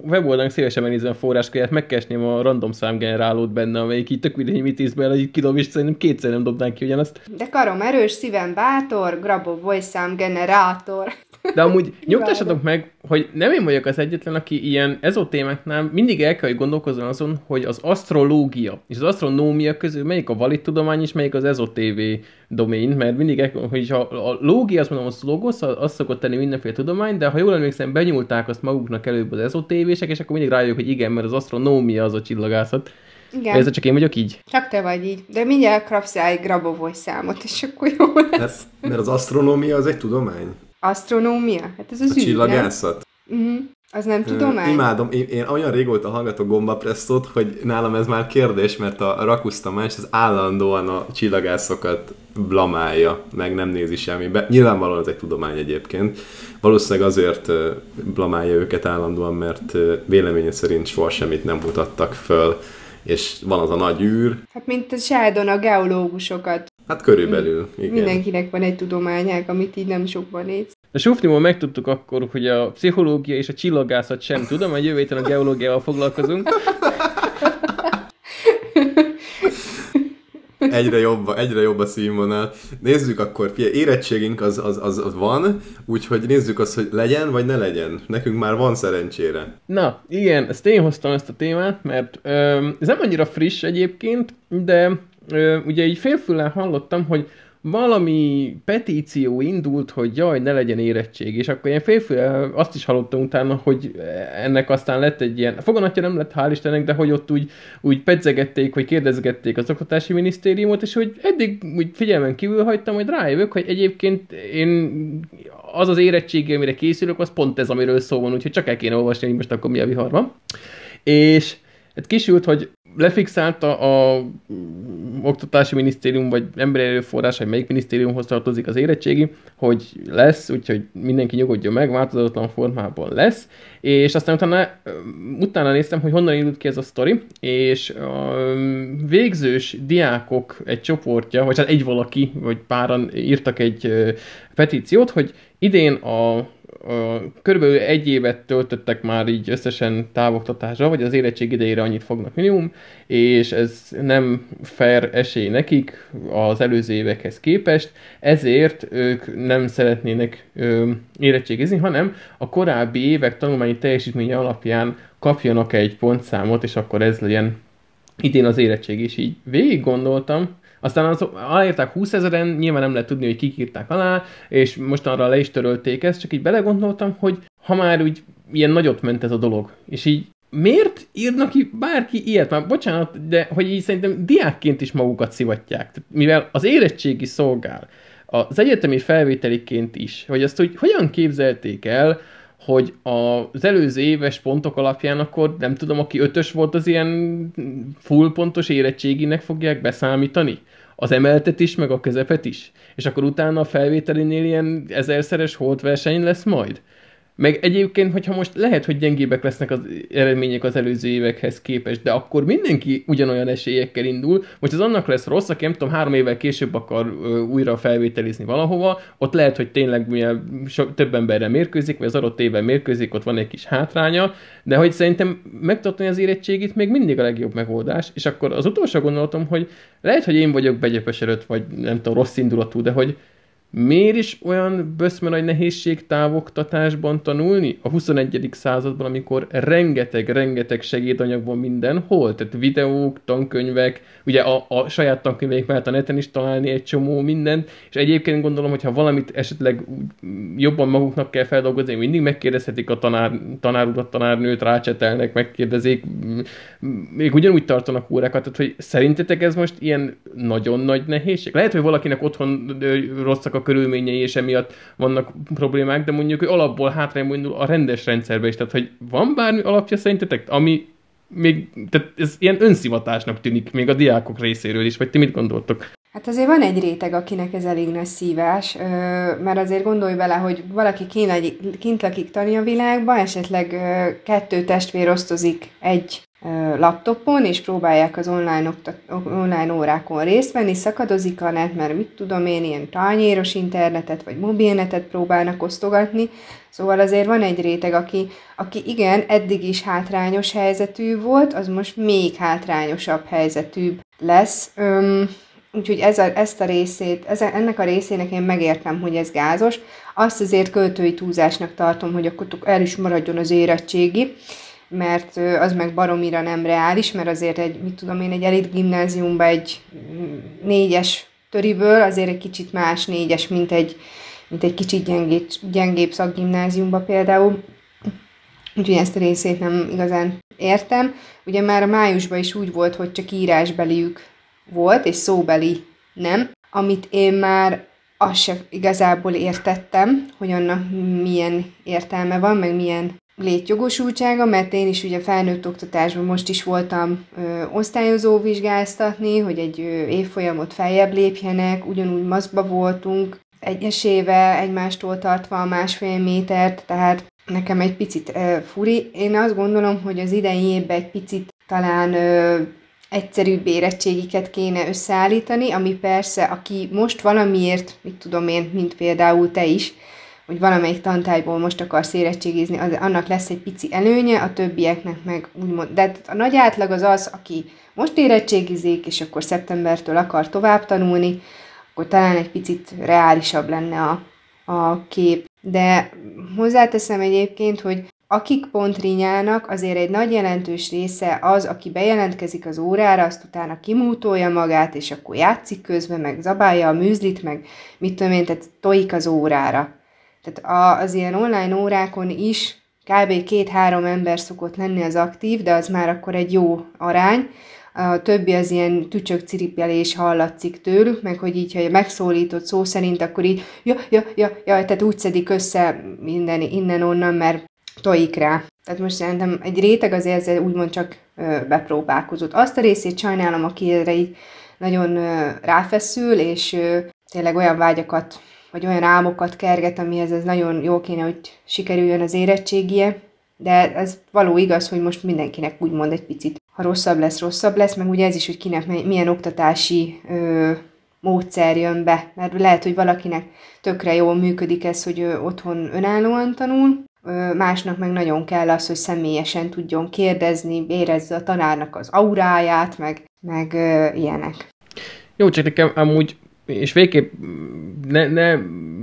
Speaker 3: weboldalnak szívesen megnézem forráskönyvet, megkeresném a random számgenerálót benne, amelyik így tök mindegy, mit íz bele, így kidob, és szerintem kétszer nem dobnánk ki ugyanazt.
Speaker 2: De karom erős, szívem bátor, Grabovoi szám generátor.
Speaker 3: De amúgy nyugtassatok meg, hogy nem én vagyok az egyetlen, aki ilyen ezotémáknál mindig el kell, hogy gondolkozzon azon, hogy az asztrológia és az asztronómia közül melyik a valid tudomány és melyik az ezotévé domén, mert mindig, el, hogy ha a lógia, azt mondom, az logosz, azt szokott tenni mindenféle tudomány, de ha jól emlékszem, benyúlták azt maguknak előbb az ezotévések, és akkor mindig rájövök, hogy igen, mert az asztronómia az a csillagászat.
Speaker 2: Igen,
Speaker 3: Ez csak én vagyok így?
Speaker 2: csak te vagy így. De mindjárt kapsz rá egy Grabovoi számot, és akkor jó lesz.
Speaker 1: Mert, mert az asztronómia az egy tudomány.
Speaker 2: Asztronómia? Hát ez az
Speaker 1: A
Speaker 2: űr,
Speaker 1: csillagászat.
Speaker 2: nem? Uh-huh. Az nem tudomány?
Speaker 1: Imádom, én, én olyan régóta hallgatok gombapresszót, hogy nálam ez már kérdés, mert a Rakusz Tamás az állandóan a csillagászokat blamálja, meg nem nézi semmibe. Nyilvánvalóan ez egy tudomány egyébként. Valószínűleg azért blamálja őket állandóan, mert véleménye szerint soha semmit nem mutattak föl, és van az a nagy űr,
Speaker 2: Hát mint a Sheldon a geológusokat.
Speaker 1: hát körülbelül, igen.
Speaker 2: Mindenkinek van egy tudományák, amit így nem sokban néz.
Speaker 3: A Sufniból megtudtuk akkor, hogy a pszichológia és a csillagászat sem tudom, hogy jövő héten a geológiával foglalkozunk.
Speaker 1: Egyre jobb, egyre jobb a színvonal. Nézzük akkor, fia, érettségünk az, az, az, az van, úgyhogy nézzük azt, hogy legyen vagy ne legyen. Nekünk már van szerencsére.
Speaker 3: Na, igen, ezt én hoztam ezt a témát, mert ö, ez nem annyira friss egyébként, de ö, ugye így félfüllel hallottam, hogy valami petíció indult, hogy jaj, ne legyen érettség, és akkor ilyen félfüllel azt is hallottam utána, hogy ennek aztán lett egy ilyen, foganatja nem lett, hál' Istennek, de hogy ott úgy, úgy pedzegették, hogy kérdezgették az oktatási minisztériumot, és hogy eddig úgy figyelmen kívül hagytam, hogy rájövök, hogy egyébként én az az érettségi, amire készülök, az pont ez, amiről szó van, úgyhogy csak el kéne olvasni, hogy most akkor mi a vihar van. És hát kisült, hogy lefixálta a oktatási minisztérium, vagy emberi erőforrás, vagy melyik minisztériumhoz tartozik az érettségi, hogy lesz, úgyhogy mindenki nyugodjon meg, változatlan formában lesz, és aztán utána, utána néztem, hogy honnan indult ki ez a sztori, és a végzős diákok egy csoportja, vagy hát egy valaki, vagy páran írtak egy petíciót, hogy idén a, körülbelül egy évet töltöttek már így összesen távoktatásra, vagy az érettség idejére annyit fognak minimum, és ez nem fair esély nekik az előző évekhez képest, ezért ők nem szeretnének érettségizni, hanem a korábbi évek tanulmányi teljesítménye alapján kapjanak egy pontszámot, és akkor ez legyen idén az érettség, és így. Végig gondoltam, aztán az, aláírták 20 ezeren, nyilván nem lehet tudni, hogy kik írták alá, és mostanra le is törölték ezt, csak így belegondoltam, hogy ha már úgy ilyen nagyot ment ez a dolog, és így miért írnak ki bárki ilyet? Már bocsánat, de hogy így szerintem diákként is magukat szivatják. Mivel az érettségi szolgál, az egyetemi felvételiként is, hogy azt hogy hogyan képzelték el, hogy az előző éves pontok alapján akkor nem tudom, aki ötös volt, az ilyen full pontos érettséginek fogják beszámítani? Az emeltet is, meg a közepet is? És akkor utána a felvételinél ilyen ezerszeres holtverseny lesz majd? Meg egyébként, hogyha most lehet, hogy gyengébbek lesznek az eredmények az előző évekhez képest, de akkor mindenki ugyanolyan esélyekkel indul. Most az annak lesz rossz, aki nem tudom, három évvel később akar ö, újra felvételizni valahova, ott lehet, hogy tényleg milyen so, több emberre mérkőzik, vagy az adott évben mérkőzik, ott van egy kis hátránya, de hogy szerintem megtartani az érettségit még mindig a legjobb megoldás, és akkor az utolsó gondolatom, hogy lehet, hogy én vagyok begyepesedett, vagy nem tudom, rossz indulatú, de hogy Miért is olyan böszme nagy nehézség távoktatásban tanulni a 21. században, amikor rengeteg-rengeteg segédanyag van mindenhol, tehát videók, tankönyvek, ugye a, a saját tankönyveik mellett a neten is találni egy csomó mindent, és egyébként gondolom, hogy ha valamit esetleg jobban maguknak kell feldolgozni, mindig megkérdezhetik a tanár, tanárudat, tanárnőt, rácsetelnek, megkérdezik, még ugyanúgy tartanak órákat, tehát hogy szerintetek ez most ilyen nagyon nagy nehézség? Lehet, hogy valakinek otthon rosszak a körülményei, és emiatt vannak problémák, de mondjuk, hogy alapból hátrányba indul a rendes rendszerbe is. Tehát, hogy van bármi alapja szerintetek, ami még, tehát ez ilyen önszivatásnak tűnik még a diákok részéről is, vagy ti mit gondoltok?
Speaker 2: Hát azért van egy réteg, akinek ez elég nagy szívás, mert azért gondolj bele, hogy valaki kint lakik tani a világban, esetleg kettő testvér osztozik egy laptopon, és próbálják az online, online órákon részt venni, szakadozik a net, mert mit tudom én, ilyen tányéros internetet, vagy mobilnetet próbálnak osztogatni, szóval azért van egy réteg, aki, aki igen, eddig is hátrányos helyzetű volt, az most még hátrányosabb helyzetűbb lesz. Öm, úgyhogy ez a, ezt a részét, ez, ennek a részének én megértem, hogy ez gázos. Azt azért költői túlzásnak tartom, hogy akkor el is maradjon az érettségi, mert az meg baromira nem reális, mert azért egy, mit tudom én, egy elit gimnáziumban egy négyes töriből azért egy kicsit más négyes, mint egy, mint egy kicsit gyengébb, gyengébb szakgimnáziumban például. Úgyhogy ezt a részét nem igazán értem. Ugye már a májusban is úgy volt, hogy csak írásbeliük volt, és szóbeli nem, amit én már azt se igazából értettem, hogy annak milyen értelme van, meg milyen létjogosultsága, mert én is ugye felnőtt oktatásban most is voltam ö, osztályozó vizsgáztatni, hogy egy ö, évfolyamot feljebb lépjenek, ugyanúgy maszkba voltunk, egyesével egymástól tartva másfél métert, tehát nekem egy picit ö, furi. Én azt gondolom, hogy az idei évben egy picit talán ö, egyszerűbb érettségiket kéne összeállítani, ami persze, aki most valamiért, mit tudom én, mint például te is, hogy valamelyik tantárgyból most akarsz érettségizni, az, annak lesz egy pici előnye, a többieknek meg úgymond, de a nagy átlag az az, aki most érettségizik, és akkor szeptembertől akar tovább tanulni, akkor talán egy picit reálisabb lenne a, a kép. De hozzáteszem egyébként, hogy akik pont rinyálnak, azért egy nagy jelentős része az, aki bejelentkezik az órára, azt utána kimútolja magát, és akkor játszik közben, meg zabálja a műzlit, meg mit tudom én, tehát tojik az órára. Tehát az ilyen online órákon is kb. két-három ember szokott lenni az aktív, de az már akkor egy jó arány. A többi az ilyen tücsök ciripelés hallatszik tőlük, meg hogy így, ha megszólított szó szerint, akkor így, ja, ja, ja, ja, tehát úgy szedik össze minden innen-onnan, mert tojik rá. Tehát most szerintem egy réteg azért ezzel úgymond csak ö, bepróbálkozott. Azt a részét sajnálom, aki erre így nagyon ö, ráfeszül, és ö, tényleg olyan vágyakat vagy olyan álmokat kerget, amihez ez nagyon jó kéne, hogy sikerüljön az érettségie, de ez való igaz, hogy most mindenkinek úgymond egy picit, ha rosszabb lesz, rosszabb lesz, meg ugye ez is, hogy kinek milyen oktatási ö, módszer jön be, mert lehet, hogy valakinek tökre jól működik ez, hogy ö, otthon önállóan tanul, ö, másnak meg nagyon kell az, hogy személyesen tudjon kérdezni, érezze a tanárnak az auráját, meg, meg ö, ilyenek.
Speaker 3: Jó, csak nekem amúgy és végképp ne, ne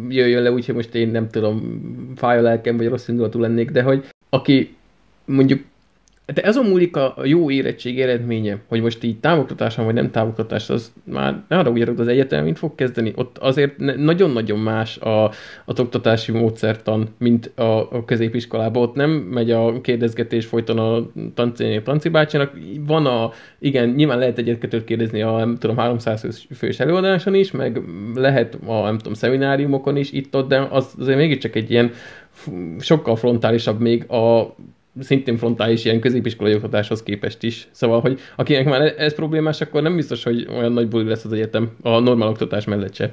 Speaker 3: jöjjön le úgy, hogy most én nem tudom, fáj a lelkem, vagy rossz indulatú lennék, de hogy aki mondjuk de ez a múlik a jó érettség eredménye, hogy most így távoktatáson vagy nem távoktatás, az már ne arra úgy az egyetem, mint fog kezdeni. Ott azért nagyon-nagyon más a, az oktatási módszertan, mint a, a középiskolában. Ott nem megy a kérdezgetés folyton a tanci, tanci bácsinak. Van a, igen, nyilván lehet egyet kérdezni a, nem tudom, 300 fős előadáson is, meg lehet a, nem tudom, szemináriumokon is itt-ott, de az azért mégiscsak egy ilyen sokkal frontálisabb még a szintén frontális ilyen középiskolai oktatáshoz képest is. Szóval, hogy akinek már ez problémás, akkor nem biztos, hogy olyan nagy buli lesz az egyetem a normál oktatás mellett se.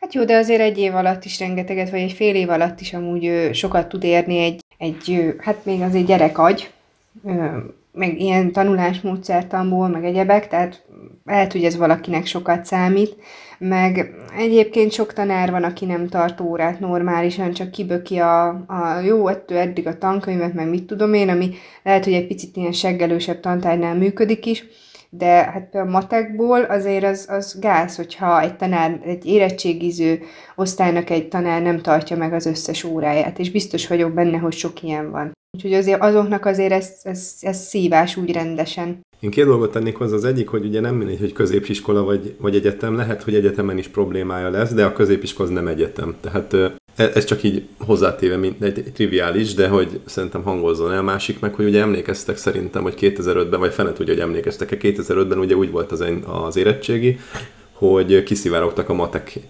Speaker 2: Hát jó, de azért egy év alatt is rengeteget, vagy egy fél év alatt is amúgy sokat tud érni egy, egy hát még azért gyerek agy, meg ilyen tanulásmódszertamból, meg egyebek, tehát lehet, hogy ez valakinek sokat számít, meg egyébként sok tanár van, aki nem tart órát normálisan, csak kiböki a, a jó, ettől eddig a tankönyvet, meg mit tudom én, ami lehet, hogy egy picit ilyen seggelősebb tantárnál működik is, de hát például matekból azért az, az gáz, hogyha egy tanár, egy érettségiző osztálynak egy tanár nem tartja meg az összes óráját, és biztos vagyok benne, hogy sok ilyen van. Úgyhogy azért azoknak azért ez, ez, ez szívás úgy rendesen.
Speaker 1: Én két dolgot tennék hozzá. Az egyik, hogy ugye nem mindegy, hogy középiskola vagy, vagy egyetem, lehet, hogy egyetemen is problémája lesz, de a középiskola az nem egyetem. Tehát e, ez csak így hozzátéve, mint egy triviális, de hogy szerintem hangozzon el. Másik meg, hogy ugye emlékeztek szerintem, hogy 2005-ben, vagy fenet ugye, hogy emlékeztek-e, 2005-ben ugye úgy volt az, az érettségi, hogy kiszivárogtak a matek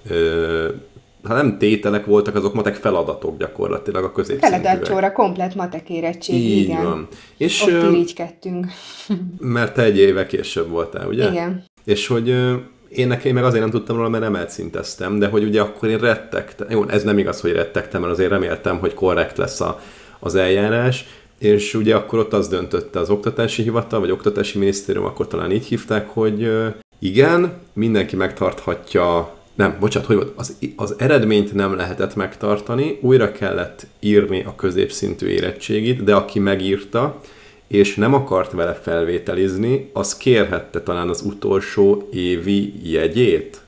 Speaker 1: ha nem tételek voltak, azok matek feladatok gyakorlatilag a középszintűek.
Speaker 2: Feladatcsóra, komplet matek érettség, Így igen. van. És, Ott irigykedtünk.
Speaker 1: Mert te egy éve később voltál, ugye?
Speaker 2: Igen.
Speaker 1: És hogy én nekem meg azért nem tudtam róla, mert nem elszinteztem, de hogy ugye akkor én rettegtem. Jó, ez nem igaz, hogy rettegtem, mert azért reméltem, hogy korrekt lesz a, az eljárás, és ugye akkor ott az döntötte az oktatási hivatal, vagy oktatási minisztérium, akkor talán így hívták, hogy igen, mindenki megtarthatja nem, bocsánat, hogy volt, az, az eredményt nem lehetett megtartani, újra kellett írni a középszintű érettségit, de aki megírta, és nem akart vele felvételizni, az kérhette talán az utolsó évi jegyét,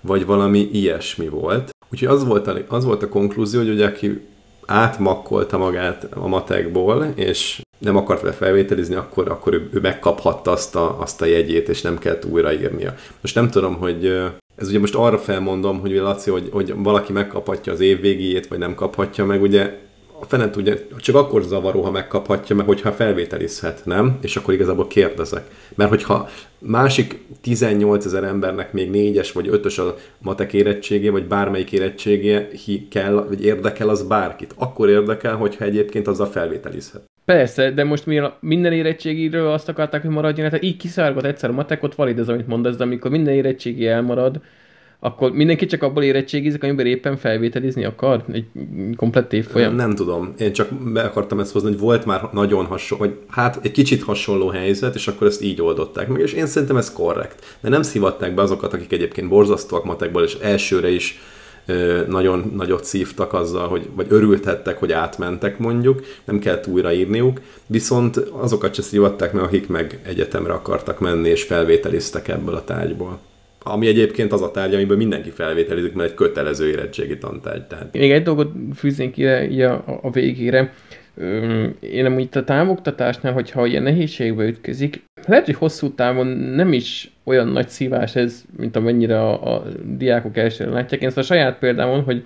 Speaker 1: vagy valami ilyesmi volt. Úgyhogy az volt a, az volt a konklúzió, hogy ugye aki átmakkolta magát a matekból, és nem akart vele felvételizni, akkor, akkor ő, ő megkaphatta azt a, azt a jegyét, és nem kellett újraírnia. Most nem tudom, hogy ez ugye most arra felmondom, hogy Laci, hogy, hogy valaki megkaphatja az év végéjét, vagy nem kaphatja meg, ugye a fenet ugye csak akkor zavaró, ha megkaphatja, meg hogyha felvételizhet, nem? És akkor igazából kérdezek. Mert hogyha másik 18 ezer embernek még négyes vagy ötös a matek érettségé, vagy bármelyik érettségé kell, vagy érdekel az bárkit, akkor érdekel, hogyha egyébként azzal felvételizhet.
Speaker 3: Persze, de most mi minden érettségiről azt akarták, hogy maradjon, tehát így kiszárgott egyszer a matekot, valid az, amit mondasz, de amikor minden érettségi elmarad, akkor mindenki csak abból érettségizik, amiben éppen felvételizni akar? Egy komplett évfolyam?
Speaker 1: Nem, nem tudom. Én csak be akartam ezt hozni, hogy volt már nagyon hasonló, vagy hát egy kicsit hasonló helyzet, és akkor ezt így oldották meg, és én szerintem ez korrekt. De nem szivatták be azokat, akik egyébként borzasztóak matekból, és elsőre is nagyon nagyot szívtak azzal, hogy, vagy örültettek, hogy átmentek mondjuk, nem kellett újraírniuk, viszont azokat se szívatták meg, akik meg egyetemre akartak menni, és felvételiztek ebből a tárgyból ami egyébként az a tárgy, amiből mindenki felvételizik, mert egy kötelező érettségi tantárgy. Tehát.
Speaker 3: Még egy dolgot fűznénk ide a, a végére. Én nem itt a távoktatásnál, hogyha ilyen nehézségbe ütközik, lehet, hogy hosszú távon nem is olyan nagy szívás ez, mint amennyire a, a diákok elsőre látják. Én ezt a saját példámon, hogy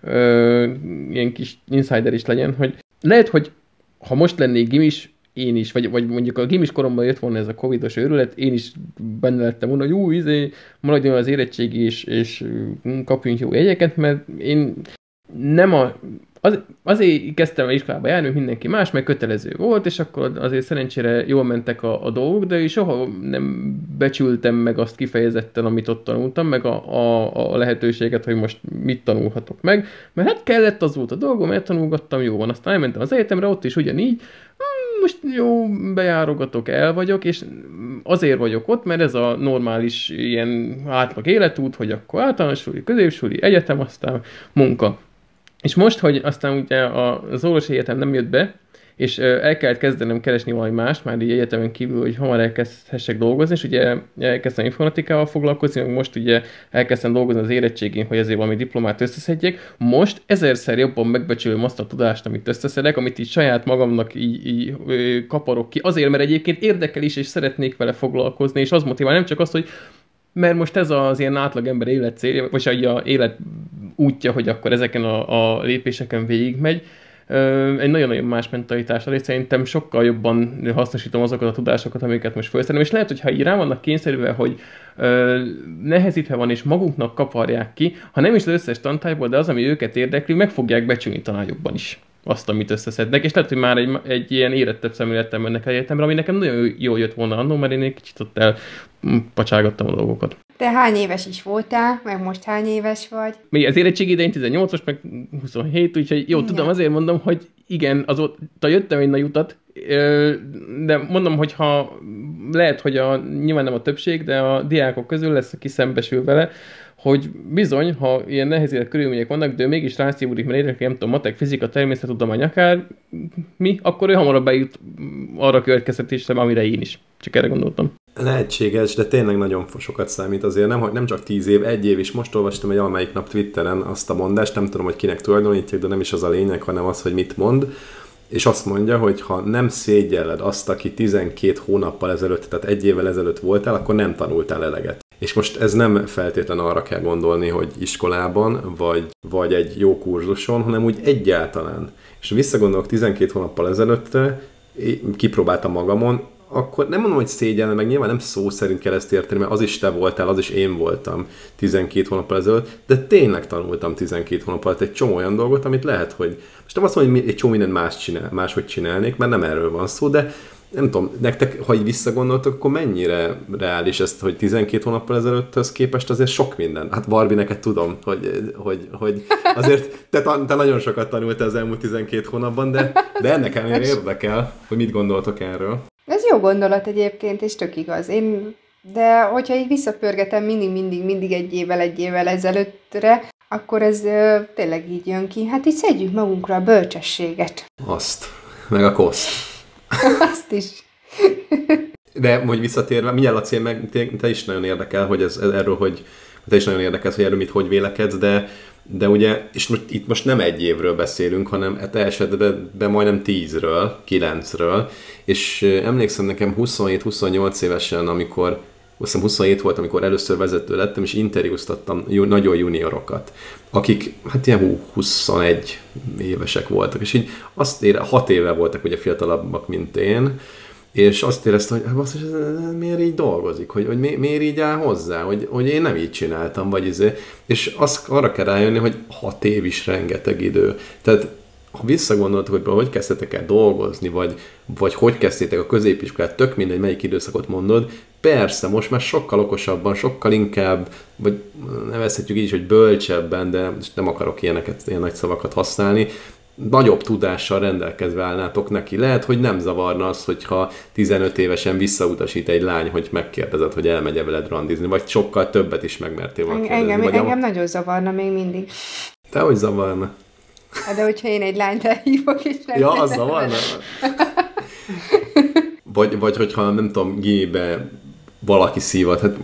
Speaker 3: ö, ilyen kis insider is legyen, hogy lehet, hogy ha most lennék gimis, én is, vagy, vagy mondjuk a gimis koromban jött volna ez a covidos őrület, én is benne lettem volna, hogy ú, izé, maradjon az érettségi, és, és kapjunk jó jegyeket, mert én nem a az, azért kezdtem iskolába járni, mindenki más, meg kötelező volt, és akkor azért szerencsére jól mentek a, a dolgok, de soha nem becsültem meg azt kifejezetten, amit ott tanultam, meg a, a, a lehetőséget, hogy most mit tanulhatok meg, mert hát kellett, az volt a dolgom, mert tanulgattam, jó van, aztán elmentem az egyetemre, ott is ugyanígy, hmm, most jó, bejárogatok, el vagyok, és azért vagyok ott, mert ez a normális ilyen átlag életút, hogy akkor általános suli, középsuli, egyetem, aztán munka. És most, hogy aztán ugye az orvosi egyetem nem jött be, és el kellett kezdenem keresni valami más, már így egyetemen kívül, hogy hamar elkezdhessek dolgozni, és ugye elkezdtem informatikával foglalkozni, meg most ugye elkezdtem dolgozni az érettségén, hogy ezért valami diplomát összeszedjek. Most ezerszer jobban megbecsülöm azt a tudást, amit összeszedek, amit így saját magamnak így, így kaparok ki. Azért, mert egyébként érdekel is, és szeretnék vele foglalkozni, és az motivál nem csak azt, hogy mert most ez az ilyen átlagember élet célja, vagy a élet útja, hogy akkor ezeken a, a lépéseken végigmegy, egy nagyon-nagyon más mentalitás, és szerintem sokkal jobban hasznosítom azokat a tudásokat, amiket most felszerem, és lehet, hogy ha így rá vannak kényszerülve, hogy ö, nehezítve van, és magunknak kaparják ki, ha nem is az összes tantárgyból, de az, ami őket érdekli, meg fogják becsülni talán jobban is azt, amit összeszednek, és lehet, hogy már egy, egy ilyen érettebb szemlélettel mennek egyetemre, ami nekem nagyon jól jött volna annó, mert én egy kicsit ott el pacságattam a dolgokat.
Speaker 2: Te hány éves is voltál, meg most hány éves vagy?
Speaker 3: Még az érettség idején 18-os, meg 27, úgyhogy jó, igen. tudom, azért mondom, hogy igen, azóta jöttem egy nagy utat, de mondom, hogy ha lehet, hogy a, nyilván nem a többség, de a diákok közül lesz, aki szembesül vele, hogy bizony, ha ilyen nehéz körülmények vannak, de ő mégis rászívódik, mert érdekli, nem tudom, matek, fizika, természettudomány, akár mi, akkor ő hamarabb bejut arra a következtetésre, amire én is. Csak erre gondoltam.
Speaker 1: Lehetséges, de tényleg nagyon sokat számít azért, nem, hogy nem csak tíz év, egy év is. Most olvastam egy valamelyik nap Twitteren azt a mondást, nem tudom, hogy kinek tulajdonítják, de nem is az a lényeg, hanem az, hogy mit mond. És azt mondja, hogy ha nem szégyelled azt, aki 12 hónappal ezelőtt, tehát egy évvel ezelőtt voltál, akkor nem tanultál eleget. És most ez nem feltétlen arra kell gondolni, hogy iskolában, vagy, vagy egy jó kurzuson, hanem úgy egyáltalán. És visszagondolok 12 hónappal ezelőttre, kipróbáltam magamon, akkor nem mondom, hogy szégyen, meg nyilván nem szó szerint kell ezt érteni, mert az is te voltál, az is én voltam 12 hónappal ezelőtt, de tényleg tanultam 12 hónap alatt egy csomó olyan dolgot, amit lehet, hogy most nem azt mondom, hogy egy csomó mindent más csinál, máshogy csinálnék, mert nem erről van szó, de nem tudom, nektek, ha így visszagondoltok, akkor mennyire reális ezt, hogy 12 hónappal ezelőtthöz képest azért sok minden. Hát Barbie, neked tudom, hogy, hogy, hogy azért te, te nagyon sokat tanultál az elmúlt 12 hónapban, de, de ennek ellenére érdekel, hogy mit gondoltok erről.
Speaker 2: Ez jó gondolat egyébként, és tök igaz. Én, de hogyha így visszapörgetem mindig, mindig, mindig egy évvel, egy évvel ezelőttre, akkor ez ö, tényleg így jön ki. Hát így szedjük magunkra a bölcsességet.
Speaker 1: Azt. Meg a koszt.
Speaker 2: Azt is.
Speaker 1: De hogy visszatérve, mindjárt Laci, meg te, is nagyon érdekel, hogy ez, erről, hogy te is nagyon érdekel, hogy erről mit hogy vélekedsz, de, de ugye, és most, itt most nem egy évről beszélünk, hanem e te esetben be majdnem tízről, kilencről, és emlékszem nekem 27-28 évesen, amikor azt hiszem 27 volt, amikor először vezető lettem, és interjúztattam nagyon juniorokat, akik hát ilyen 21 évesek voltak, és így azt ére, 6 éve voltak ugye fiatalabbak, mint én, és azt éreztem, hogy hát basszus, miért így dolgozik, hogy, hogy mi, miért így áll hozzá, hogy, hogy én nem így csináltam, vagy izé. És azt arra kell rájönni, hogy hat év is rengeteg idő. Tehát visszagondoltok, hogy hogy kezdtetek el dolgozni, vagy, vagy hogy kezdtétek a középiskolát, tök mindegy, melyik időszakot mondod, persze, most már sokkal okosabban, sokkal inkább, vagy nevezhetjük így hogy bölcsebben, de nem akarok ilyeneket, ilyen nagy szavakat használni, nagyobb tudással rendelkezve állnátok neki. Lehet, hogy nem zavarna az, hogyha 15 évesen visszautasít egy lány, hogy megkérdezed, hogy elmegy-e veled randizni, vagy sokkal többet is megmertél volna
Speaker 2: kérdezni. Engem, vagy engem a... nagyon zavarna még mindig.
Speaker 1: Te hogy zavarna?
Speaker 2: Hát de hogyha én egy lányt elhívok, és nem
Speaker 1: Ja, az zavarna. vagy, vagy hogyha nem tudom, gimibe valaki szívat, hát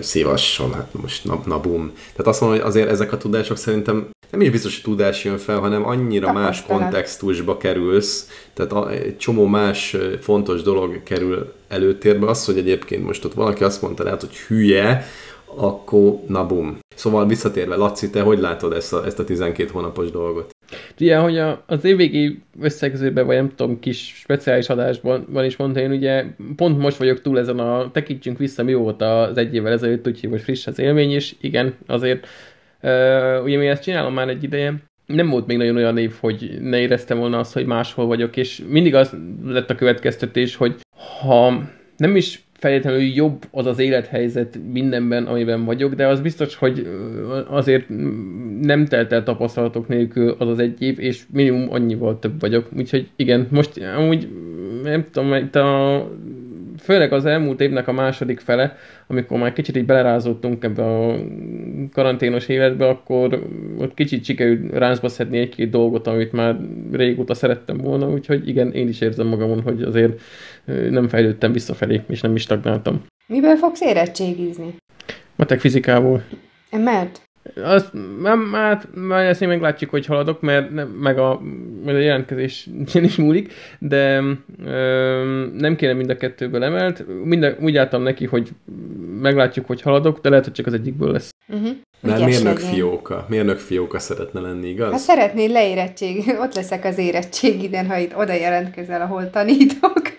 Speaker 1: szívasson, hát most na, na bum. Tehát azt mondom, hogy azért ezek a tudások szerintem nem is biztos, hogy tudás jön fel, hanem annyira más kontextusba kerülsz, tehát egy csomó más fontos dolog kerül előtérbe. Az, hogy egyébként most ott valaki azt mondta lehet, hogy hülye, akkor na bum. Szóval visszatérve, Laci, te hogy látod ezt a, ezt a 12 hónapos dolgot?
Speaker 3: Ugye, hogy a, az évvégi összegzőben, vagy nem tudom, kis speciális adásban van is mondta, én ugye pont most vagyok túl ezen a tekintsünk vissza, mi volt az egy évvel ezelőtt, úgyhogy most friss az élmény, és igen, azért uh, ugye mi ezt csinálom már egy ideje, nem volt még nagyon olyan év, hogy ne éreztem volna azt, hogy máshol vagyok, és mindig az lett a következtetés, hogy ha nem is feltétlenül jobb az az élethelyzet mindenben, amiben vagyok, de az biztos, hogy azért nem telt el tapasztalatok nélkül az az egy év, és minimum annyival több vagyok. Úgyhogy igen, most amúgy nem tudom, itt a főleg az elmúlt évnek a második fele, amikor már kicsit így belerázottunk ebbe a karanténos életbe, akkor ott kicsit sikerült ráncba szedni egy-két dolgot, amit már régóta szerettem volna, úgyhogy igen, én is érzem magamon, hogy azért nem fejlődtem visszafelé, és nem is stagnáltam.
Speaker 2: Miből fogsz érettségizni?
Speaker 3: Matek fizikából.
Speaker 2: Mert?
Speaker 3: Azt, nem, hát már ezt én meglátjuk, hogy haladok, mert ne, meg a, meg a jelentkezés is múlik, de ö, nem kéne mind a kettőből emelt. Mind úgy álltam neki, hogy meglátjuk, hogy haladok, de lehet, hogy csak az egyikből lesz.
Speaker 2: Uh-huh.
Speaker 1: Mert mérnök fióka. Mérnök fióka szeretne lenni, igaz?
Speaker 2: Hát szeretnél leérettség, ott leszek az érettségiden, ha itt oda jelentkezel, ahol tanítok.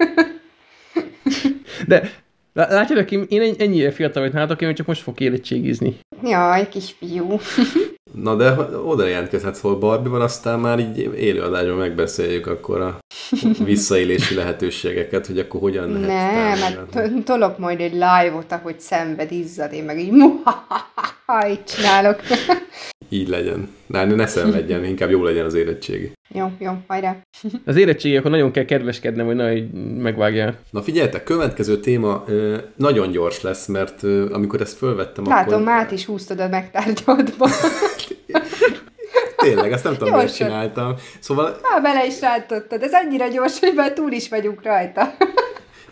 Speaker 3: De Látjátok, én ennyire fiatal vagy nálatok, én csak most fog érettségizni.
Speaker 2: Jaj, kisfiú.
Speaker 1: Na de oda jelentkezhetsz, hol Barbie van, aztán már így élőadásban megbeszéljük akkor a visszaélési lehetőségeket, hogy akkor hogyan lehet
Speaker 2: Nem, mert tolok majd egy live-ot, ahogy szenved, izzad, én meg így muhahaha, így csinálok.
Speaker 1: Így legyen. Ne, ne szenvedjen, inkább jó legyen az érettségi.
Speaker 2: Jó, jó, hajrá.
Speaker 3: Az érettségi, akkor nagyon kell kedveskednem, hogy ne megvágjál.
Speaker 1: Na figyeljetek, következő téma nagyon gyors lesz, mert amikor ezt fölvettem,
Speaker 2: Látom, akkor... át is húztad a megtárgyadba.
Speaker 1: Tényleg, ezt nem tudom, hogy csináltam. Szóval...
Speaker 2: Há, bele is rántottad. Ez annyira gyors, hogy már túl is vagyunk rajta.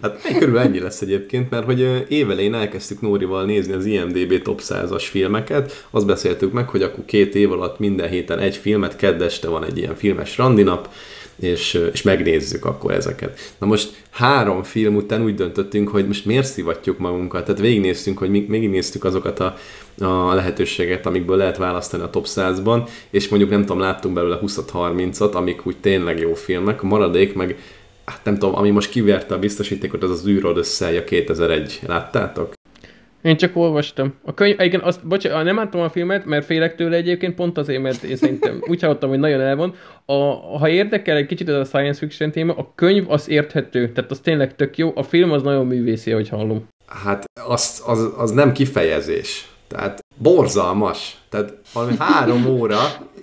Speaker 1: Hát körülbelül ennyi lesz egyébként, mert hogy évelején elkezdtük Nórival nézni az IMDB top 100-as filmeket, azt beszéltük meg, hogy akkor két év alatt minden héten egy filmet, kedd este van egy ilyen filmes randinap, és, és megnézzük akkor ezeket. Na most három film után úgy döntöttünk, hogy most miért szivatjuk magunkat, tehát végignéztünk, hogy végignéztük azokat a, a lehetőséget, amikből lehet választani a top 100-ban, és mondjuk nem tudom, láttunk belőle 20-30-at, amik úgy tényleg jó filmek, a maradék meg hát nem tudom, ami most kiverte a biztosítékot, az az űrod összeje 2001. Láttátok?
Speaker 3: Én csak olvastam. A könyv, igen, azt, bocsánat, nem láttam a filmet, mert félek tőle egyébként, pont azért, mert én szerintem úgy hallottam, hogy nagyon elvon. A, ha érdekel egy kicsit ez a science fiction téma, a könyv az érthető, tehát az tényleg tök jó, a film az nagyon művészi, hogy hallom.
Speaker 1: Hát az, az, az nem kifejezés. Tehát borzalmas. Tehát valami három óra,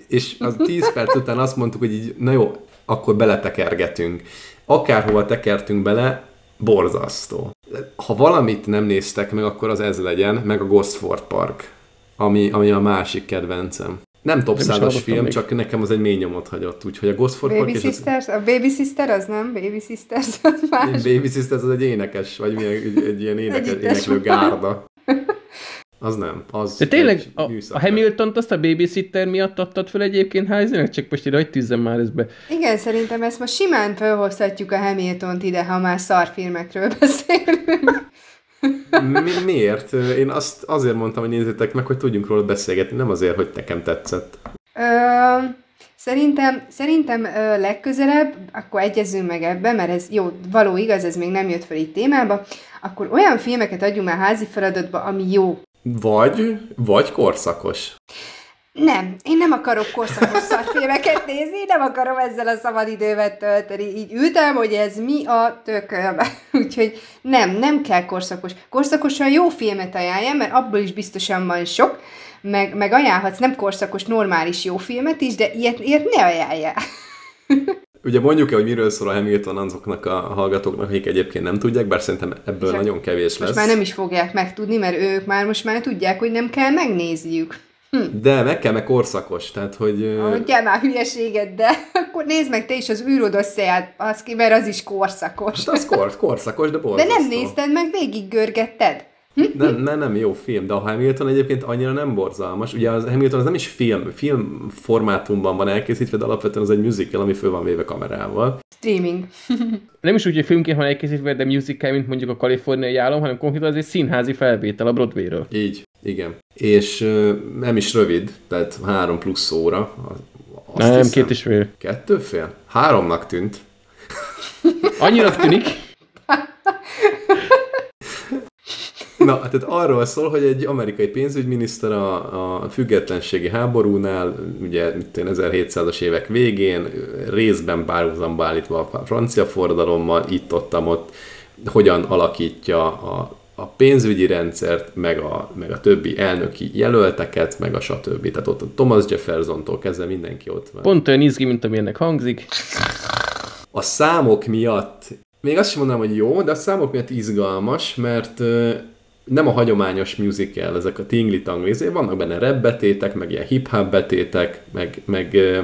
Speaker 1: és az tíz perc után azt mondtuk, hogy így, na jó, akkor beletekergetünk akárhova tekertünk bele, borzasztó. Ha valamit nem néztek meg, akkor az ez legyen, meg a Gosford Park, ami, ami a másik kedvencem. Nem top film, még. csak nekem az egy mély nyomot hagyott, úgyhogy a Gosford
Speaker 2: Baby Park... Sisters? Az... A Baby Sister az nem? Baby Sisters az más.
Speaker 1: Baby Sisters az egy énekes, vagy milyen, egy, egy ilyen énekes, éneklő gárda. Az nem. Az
Speaker 3: De tényleg a, a hamilton azt a babysitter miatt adtad fel egyébként Heisenberg? Csak most ide, hogy tűzzem már ezbe.
Speaker 2: Igen, szerintem ezt most simán felhozhatjuk a hamilton ide, ha már szarfilmekről beszélünk.
Speaker 1: Mi, miért? Én azt azért mondtam, hogy nézzétek meg, hogy tudjunk róla beszélgetni, nem azért, hogy nekem tetszett.
Speaker 2: Ö, szerintem, szerintem ö, legközelebb, akkor egyezünk meg ebbe, mert ez jó, való igaz, ez még nem jött fel itt témába, akkor olyan filmeket adjunk már házi feladatba, ami jó.
Speaker 1: Vagy, vagy korszakos.
Speaker 2: Nem, én nem akarok korszakos szarfilmeket nézni, nem akarom ezzel a szabadidőmet tölteni. Így ültem, hogy ez mi a tököm. Úgyhogy nem, nem kell korszakos. Korszakosan jó filmet ajánljam, mert abból is biztosan van sok, meg, meg ajánlhatsz nem korszakos, normális jó filmet is, de ilyet, ilyet ne ajánljál.
Speaker 1: Ugye mondjuk el, hogy miről szól a Hamilton azoknak a hallgatóknak, akik egyébként nem tudják, bár szerintem ebből Csak nagyon kevés lesz.
Speaker 2: Most már nem is fogják megtudni, mert ők már most már tudják, hogy nem kell megnézniük.
Speaker 1: Hm. De meg kell, meg korszakos, tehát hogy...
Speaker 2: Mondjál már hülyeséget, de akkor nézd meg te is az űrodosszeját, az mert az is korszakos.
Speaker 1: Hát az kor, korszakos, de borzasztó.
Speaker 2: De nem nézted meg, végig görgetted.
Speaker 1: Nem, nem, nem jó film, de a Hamilton egyébként annyira nem borzalmas. Ugye az Hamilton az nem is film, film formátumban van elkészítve, de alapvetően az egy musical, ami föl van véve kamerával.
Speaker 2: Streaming.
Speaker 3: nem is úgy, hogy filmként van elkészítve, de musical, mint mondjuk a kaliforniai állam, hanem konkrétan az egy színházi felvétel a Broadway-ről.
Speaker 1: Így, igen. És nem is rövid, tehát három plusz óra.
Speaker 3: Azt nem, hiszem. két és fél.
Speaker 1: Kettő fél? Háromnak tűnt.
Speaker 3: Annyira tűnik.
Speaker 1: Na, tehát arról szól, hogy egy amerikai pénzügyminiszter a, a függetlenségi háborúnál, ugye 1700-as évek végén, részben párhuzamba állítva a francia forradalommal, itt-ott, ott, hogyan alakítja a, a pénzügyi rendszert, meg a, meg a többi elnöki jelölteket, meg a stb. Tehát ott a Thomas Jefferson-tól kezdve mindenki ott van.
Speaker 3: Pont olyan izgi, mint amilyennek hangzik.
Speaker 1: A számok miatt még azt sem mondanám, hogy jó, de a számok miatt izgalmas, mert nem a hagyományos musical, ezek a tingli tangli, vannak benne rap betétek, meg ilyen hip-hop betétek, meg, meg ö,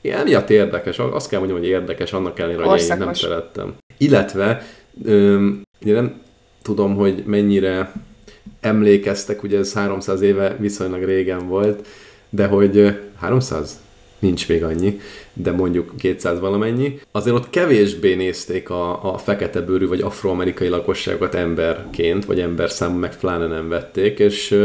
Speaker 1: ilyen miatt érdekes, azt kell mondjam, hogy érdekes, annak ellenére, hogy én nem szerettem. Illetve, ö, ugye nem tudom, hogy mennyire emlékeztek, ugye ez 300 éve viszonylag régen volt, de hogy 300? Nincs még annyi, de mondjuk 200 valamennyi. Azért ott kevésbé nézték a, a fekete bőrű vagy afroamerikai lakosságot emberként, vagy ember számú meg pláne nem vették, és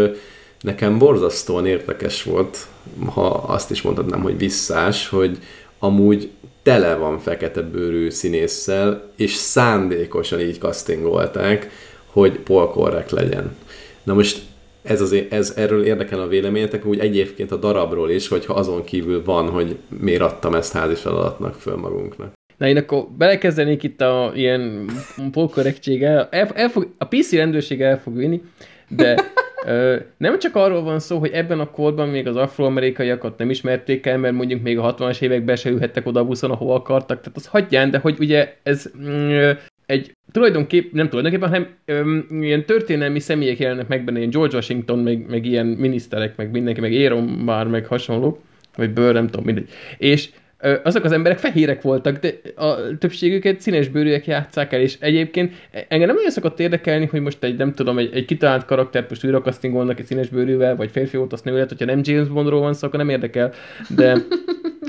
Speaker 1: nekem borzasztóan érdekes volt, ha azt is mondhatnám, hogy visszás, hogy amúgy tele van fekete bőrű színésszel, és szándékosan így castingolták, hogy polkorrekt legyen. Na most ez, az, ez erről érdekel a véleményetek, úgy egyébként a darabról is, hogyha azon kívül van, hogy miért adtam ezt házi feladatnak föl magunknak.
Speaker 3: Na én akkor belekezdenék itt a ilyen polkorrektséggel. A PC rendőrség el fog vinni, de ö, nem csak arról van szó, hogy ebben a korban még az afroamerikaiakat nem ismerték el, mert mondjuk még a 60-as években se ülhettek oda a buszon, ahol akartak, tehát az hagyján, de hogy ugye ez mm, egy tulajdonképp, nem tulajdonképpen, hanem öm, ilyen történelmi személyek jelennek meg benne, ilyen George Washington, meg, meg ilyen miniszterek, meg mindenki, meg Aaron már, meg hasonlók, vagy Burr, nem tudom, mindegy. És ö, azok az emberek fehérek voltak, de a többségüket színes bőrűek játszák el, és egyébként engem nem olyan szokott érdekelni, hogy most egy, nem tudom, egy, egy kitalált karaktert most újra castingolnak egy színes bőrűvel, vagy férfi volt, azt nő lehet, hogyha nem James Bondról van szó, akkor nem érdekel, de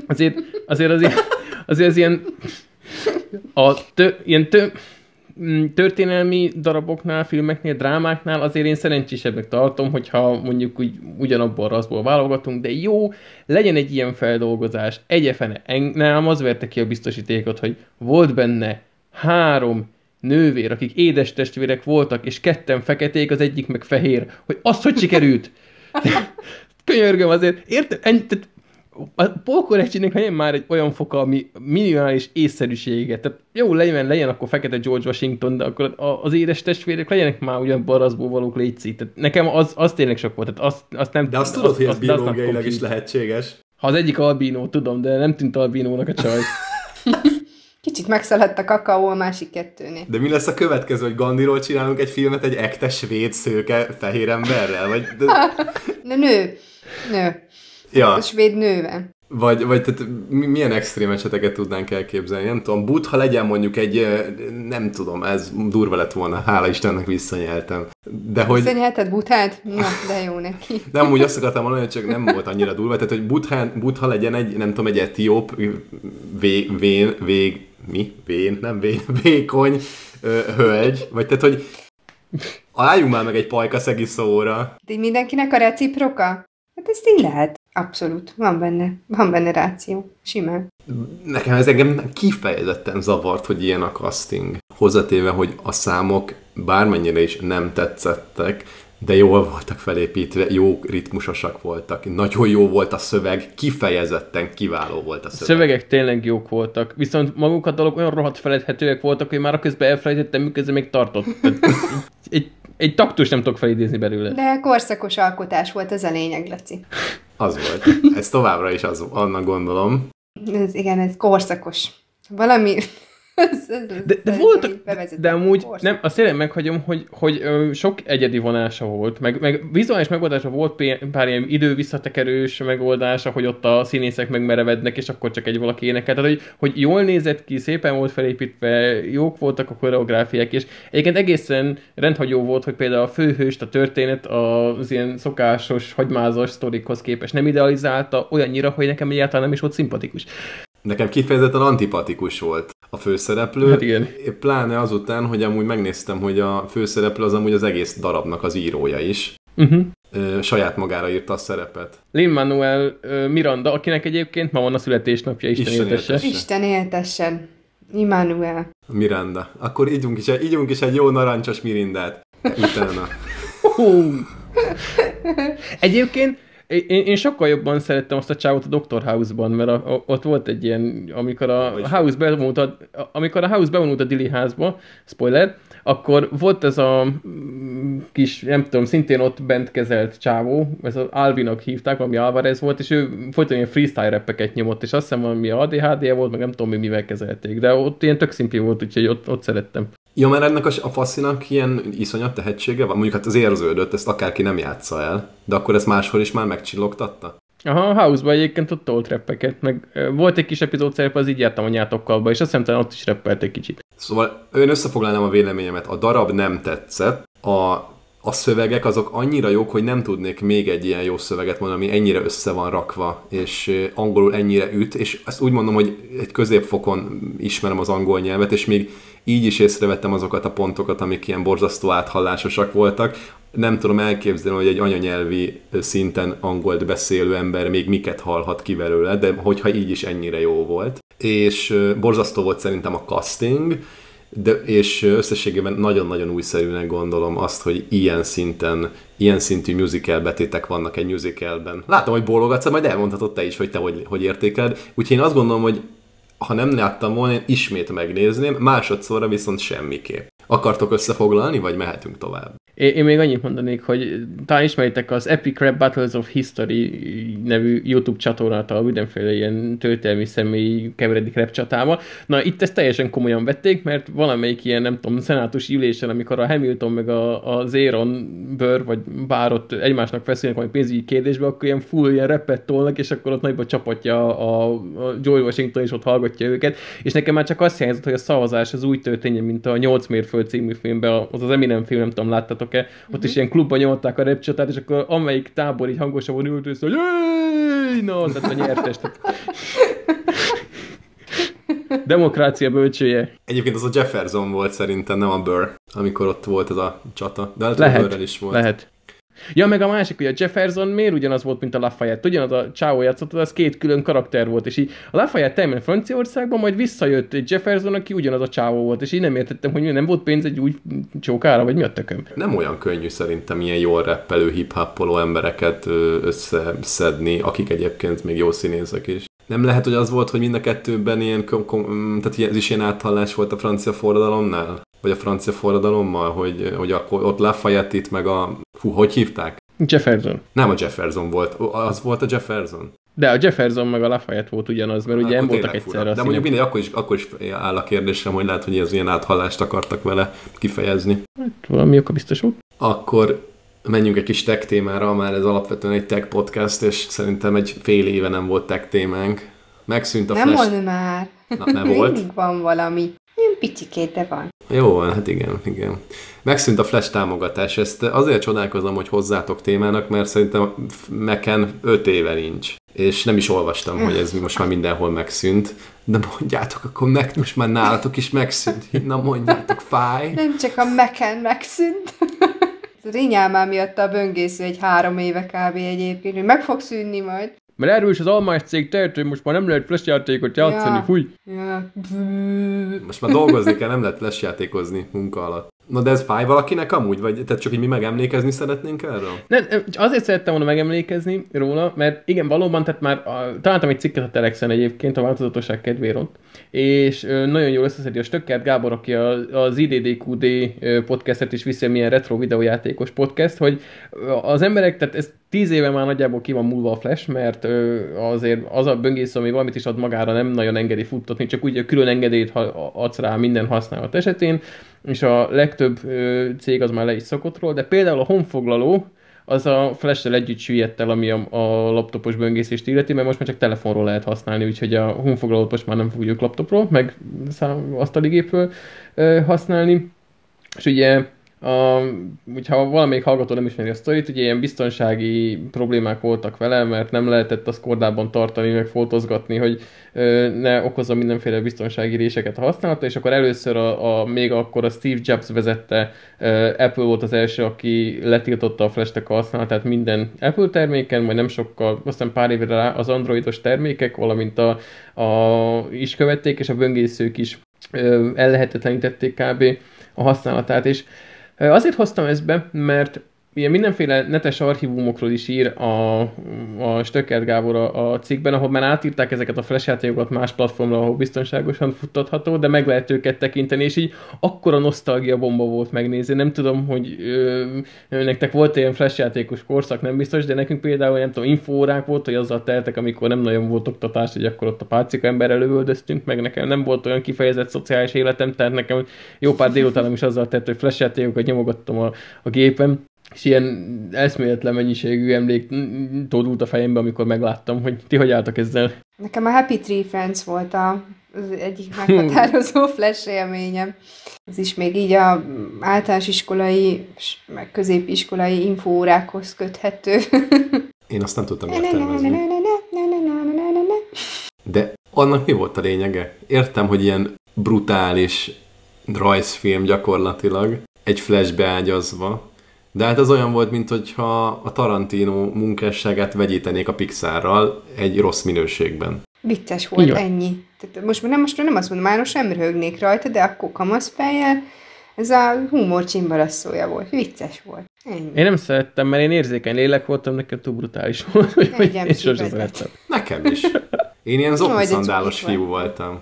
Speaker 3: azért, azért, azért, azért az ilyen a tö, ilyen tö, történelmi daraboknál, filmeknél, drámáknál azért én szerencsésebbnek tartom, hogyha mondjuk úgy ugyanabból a raszból válogatunk, de jó, legyen egy ilyen feldolgozás. Egyefene, nem az verte ki a biztosítékot, hogy volt benne három nővér, akik édes testvérek voltak, és ketten feketék, az egyik meg fehér. Hogy azt hogy sikerült? Könyörgöm azért, érted? A polkorrektségnek legyen már egy olyan foka, ami minimális észszerűséget. Tehát jó, legyen, legyen akkor fekete George Washington, de akkor az édes testvérek legyenek már ugyan barazból valók létszik. Tehát nekem az, az tényleg sok volt. Tehát azt, azt nem,
Speaker 1: de azt tudod, hogy ez biológiailag is lehetséges.
Speaker 3: Ha az egyik albínó, tudom, de nem tűnt albínónak a csaj.
Speaker 2: Kicsit megszaladt a kakaó a másik kettőnél.
Speaker 1: De mi lesz a következő, hogy Gandiról csinálunk egy filmet egy ektes svéd szőke fehér emberrel? Vagy... De...
Speaker 2: de nő. Nő. Ja. A svéd nővel.
Speaker 1: Vagy, vagy tehát milyen extrém eseteket tudnánk elképzelni? Nem tudom, Butha legyen mondjuk egy, nem tudom, ez durva lett volna, hála Istennek visszanyeltem.
Speaker 2: De hogy... Visszanyelted Buthát? Na, de jó neki.
Speaker 1: De amúgy azt akartam mondani, hogy csak nem volt annyira durva, tehát hogy Butha, Butha legyen egy, nem tudom, egy etióp, vé, vén, vég, mi? Vén, nem vén, vékony ö, hölgy, vagy tehát, hogy álljunk már meg egy pajkaszegi szóra.
Speaker 2: De mindenkinek a reciproka? Hát ezt így lehet. Abszolút, van benne, van benne ráció, simán.
Speaker 1: Nekem ez engem kifejezetten zavart, hogy ilyen a casting. Hozzatéve, hogy a számok bármennyire is nem tetszettek, de jól voltak felépítve, jó ritmusosak voltak, nagyon jó volt a szöveg, kifejezetten kiváló volt a szöveg.
Speaker 3: A szövegek tényleg jók voltak, viszont maguk a dolog olyan rohadt feledhetőek voltak, hogy már a közben elfelejtettem, miközben még tartott. egy, egy taktus nem tudok felidézni belőle.
Speaker 2: De korszakos alkotás volt, ez a lényeg, Laci.
Speaker 1: Az volt. Ez továbbra is az, annak gondolom.
Speaker 2: Ez, igen, ez korszakos. Valami
Speaker 3: de, de volt, de amúgy nem, azt tényleg meghagyom, hogy, hogy ö, sok egyedi vonása volt, meg, meg vizuális megoldása volt pár ilyen idő visszatekerős megoldása, hogy ott a színészek megmerevednek, és akkor csak egy valaki énekel. Tehát, hogy, hogy jól nézett ki, szépen volt felépítve, jók voltak a koreográfiák, és egyébként egészen rendhagyó volt, hogy például a főhőst, a történet az ilyen szokásos, hagymázas sztorikhoz képest nem idealizálta olyannyira, hogy nekem egyáltalán nem is volt szimpatikus.
Speaker 1: Nekem kifejezetten antipatikus volt a főszereplő.
Speaker 3: Hát igen.
Speaker 1: Pláne azután, hogy amúgy megnéztem, hogy a főszereplő az amúgy az egész darabnak az írója is.
Speaker 3: Uh-huh.
Speaker 1: Ö, saját magára írta a szerepet.
Speaker 3: Lin-Manuel Miranda, akinek egyébként ma van a születésnapja, Isten, Isten éltesse.
Speaker 2: Isten éltessen. Immanuel.
Speaker 1: Miranda. Akkor ígyunk is, ígyunk is egy jó narancsos mirindát. Utána.
Speaker 3: Egyébként én, én sokkal jobban szerettem azt a csávot a Dr. House-ban, mert a, a, ott volt egy ilyen, amikor a. House bevonult a, amikor a House bevonult a Dilly házba, spoiler, akkor volt ez a mm, kis, nem tudom, szintén ott bent kezelt csávó, ez az Alvinak hívták, valami Alvarez volt, és ő folyton ilyen freestyle rappeket nyomott, és azt hiszem valami ADHD volt, meg nem tudom, mivel kezelték, de ott ilyen tök szimpi volt, úgyhogy ott, ott szerettem.
Speaker 1: Ja, mert ennek a, faszinak ilyen iszonyat tehetsége van? Mondjuk hát az érződött, ezt akárki nem játsza el, de akkor ezt máshol is már megcsillogtatta?
Speaker 3: Aha, a House-ban egyébként ott tolt reppeket, meg volt egy kis epizód szerep, az így jártam a nyátokkal és azt hiszem ott is reppelt egy kicsit.
Speaker 1: Szóval én összefoglalnám a véleményemet, a darab nem tetszett, a, a szövegek azok annyira jók, hogy nem tudnék még egy ilyen jó szöveget mondani, ami ennyire össze van rakva, és angolul ennyire üt, és ezt úgy mondom, hogy egy középfokon ismerem az angol nyelvet, és még így is észrevettem azokat a pontokat, amik ilyen borzasztó áthallásosak voltak. Nem tudom elképzelni, hogy egy anyanyelvi szinten angolt beszélő ember még miket hallhat ki belőle, de hogyha így is ennyire jó volt. És borzasztó volt szerintem a casting, de, és összességében nagyon-nagyon újszerűnek gondolom azt, hogy ilyen szinten, ilyen szintű musical betétek vannak egy musicalben. Látom, hogy bólogatsz, majd elmondhatod te is, hogy te hogy, hogy értékeled. Úgyhogy én azt gondolom, hogy ha nem láttam volna, én ismét megnézném, másodszorra viszont semmiképp. Akartok összefoglalni, vagy mehetünk tovább?
Speaker 3: Én, még annyit mondanék, hogy talán ismeritek az Epic Rap Battles of History nevű YouTube csatornát, a mindenféle ilyen történelmi személy keveredik rap csatába. Na itt ezt teljesen komolyan vették, mert valamelyik ilyen, nem tudom, szenátus ülésen, amikor a Hamilton meg a, a Zéron bőr, vagy bár ott egymásnak feszülnek majd pénzügyi kérdésbe, akkor ilyen full ilyen repet tolnak, és akkor ott nagyba csapatja a, a Joy Washington, és ott hallgatja őket. És nekem már csak azt hiányzott, hogy a szavazás az úgy történjen, mint a 8 mérföld című filmben, az az Eminem film, nem tudom, láttátok ott uh-huh. is ilyen klubban nyomták a repcsatát, és akkor amelyik tábor így hangosabban ült, és hogy no, tehát a nyertes. Tehát... Demokrácia bölcsője.
Speaker 1: Egyébként az a Jefferson volt szerintem, nem a Burr, amikor ott volt ez a csata. De
Speaker 3: lehet,
Speaker 1: is volt.
Speaker 3: Lehet. Ja, meg a másik, hogy a Jefferson miért ugyanaz volt, mint a Lafayette? Ugyanaz a Chao játszott, az két külön karakter volt, és így a Lafayette elment Franciaországban, majd visszajött egy Jefferson, aki ugyanaz a Chao volt, és így nem értettem, hogy nem volt pénz egy új csókára, vagy mi a tököm.
Speaker 1: Nem olyan könnyű szerintem ilyen jól reppelő hip embereket összeszedni, akik egyébként még jó színészek is. Nem lehet, hogy az volt, hogy mind a kettőben ilyen, tehát ez is ilyen áthallás volt a francia forradalomnál? Vagy a francia forradalommal, hogy, hogy akkor ott Lafayette itt meg a Fú, hogy hívták?
Speaker 3: Jefferson.
Speaker 1: Nem a Jefferson volt, az volt a Jefferson.
Speaker 3: De a Jefferson meg a Lafayette volt ugyanaz, mert ugye nem voltak egyszerre.
Speaker 1: De mondjuk mindegy, akkor is, akkor is áll a kérdésem, hogy lehet, hogy ez ilyen áthallást akartak vele kifejezni.
Speaker 3: Hát valami oka biztos volt.
Speaker 1: Akkor menjünk egy kis tech témára, már ez alapvetően egy tech podcast, és szerintem egy fél éve nem volt tech témánk. Megszűnt a
Speaker 2: nem
Speaker 1: flash...
Speaker 2: Nem már.
Speaker 1: Na, nem volt?
Speaker 2: Mindig van valami. Ilyen picikét, de van.
Speaker 1: Jó, hát igen, igen. Megszűnt a Flash támogatás. Ezt azért csodálkozom, hogy hozzátok témának, mert szerintem Meken 5 éve nincs. És nem is olvastam, hogy ez most már mindenhol megszűnt. De mondjátok, akkor meg, most már nálatok is megszűnt. Na mondjátok, fáj.
Speaker 2: Nem csak a Meken megszűnt. Rinyálmán miatt a böngésző egy három éve kb. egyébként, hogy meg fog szűnni majd.
Speaker 3: Mert erről is az almás cég tehet, hogy most már nem lehet flash játékot játszani, ja. fúj. Ja.
Speaker 1: Most már dolgozni kell, nem lehet flash játékozni munka alatt. Na de ez fáj valakinek amúgy? Vagy tehát csak így mi megemlékezni szeretnénk erről?
Speaker 3: Nem, azért szerettem volna megemlékezni róla, mert igen, valóban, tehát már a, találtam egy cikket a Telexen egyébként a változatosság kedvéért és ö, nagyon jól összeszedi a Stöckert Gábor, aki a, az IDDQD podcastet is viszi, milyen retro videójátékos podcast, hogy az emberek, tehát ez tíz éve már nagyjából ki van múlva a Flash, mert ö, azért az a böngésző, ami valamit is ad magára, nem nagyon engedi futtatni, csak úgy külön engedélyt adsz rá minden használat esetén, és a legtöbb cég az már le is szokott róla, de például a honfoglaló, az a flash együtt süllyedett el, ami a, a laptopos böngészést illeti, mert most már csak telefonról lehet használni, úgyhogy a honfoglalót most már nem fogjuk laptopról, meg asztali gépről ö, használni. És ugye a, hogyha valamelyik hallgató nem ismeri a sztorit, ugye ilyen biztonsági problémák voltak vele, mert nem lehetett a kordában tartani, meg fotozgatni, hogy ö, ne okozza mindenféle biztonsági réseket a használata, és akkor először a, a még akkor a Steve Jobs vezette ö, Apple volt az első, aki letiltotta a flash a használatát minden Apple terméken, majd nem sokkal, aztán pár évre rá az androidos termékek, valamint a, a is követték, és a böngészők is ellehetetlenítették kb. a használatát, és Azért hoztam ezt be, mert ilyen mindenféle netes archívumokról is ír a, a Stöckert Gábor a, a cikkben, ahol már átírták ezeket a flash játékokat más platformra, ahol biztonságosan futtatható, de meg lehet őket tekinteni, és így akkora nosztalgia bomba volt megnézni. Nem tudom, hogy ö, nektek volt ilyen flash játékos korszak, nem biztos, de nekünk például nem tudom, infórák volt, hogy azzal teltek, amikor nem nagyon volt oktatás, hogy akkor ott a pácika emberrel lövöldöztünk, meg nekem nem volt olyan kifejezett szociális életem, tehát nekem jó pár délután is azzal tett, hogy flash játékokat nyomogattam a, a gépem, és ilyen eszméletlen mennyiségű emlék tódult a fejembe, amikor megláttam, hogy ti hogy álltak ezzel.
Speaker 2: Nekem a Happy Tree Friends volt a, az egyik meghatározó flash élményem. Ez is még így a általános iskolai, meg középiskolai infóórákhoz köthető.
Speaker 1: Én azt nem tudtam értelmezni. De annak mi volt a lényege? Értem, hogy ilyen brutális rajzfilm gyakorlatilag, egy flashbe ágyazva, de hát az olyan volt, mint hogyha a Tarantino munkásságát vegyítenék a Pixarral egy rossz minőségben.
Speaker 2: Vicces volt, Igen. ennyi. Tehát most már nem, most már nem azt mondom, már most nem röhögnék rajta, de akkor kamaszfejjel ez a humor csimbarasszója volt. Vicces volt. Ennyi.
Speaker 3: Én nem szerettem, mert én érzékeny lélek voltam, nekem túl brutális volt, hogy, hogy én sosem szerettem.
Speaker 1: Nekem is. Én ilyen zokniszandálos fiú voltam.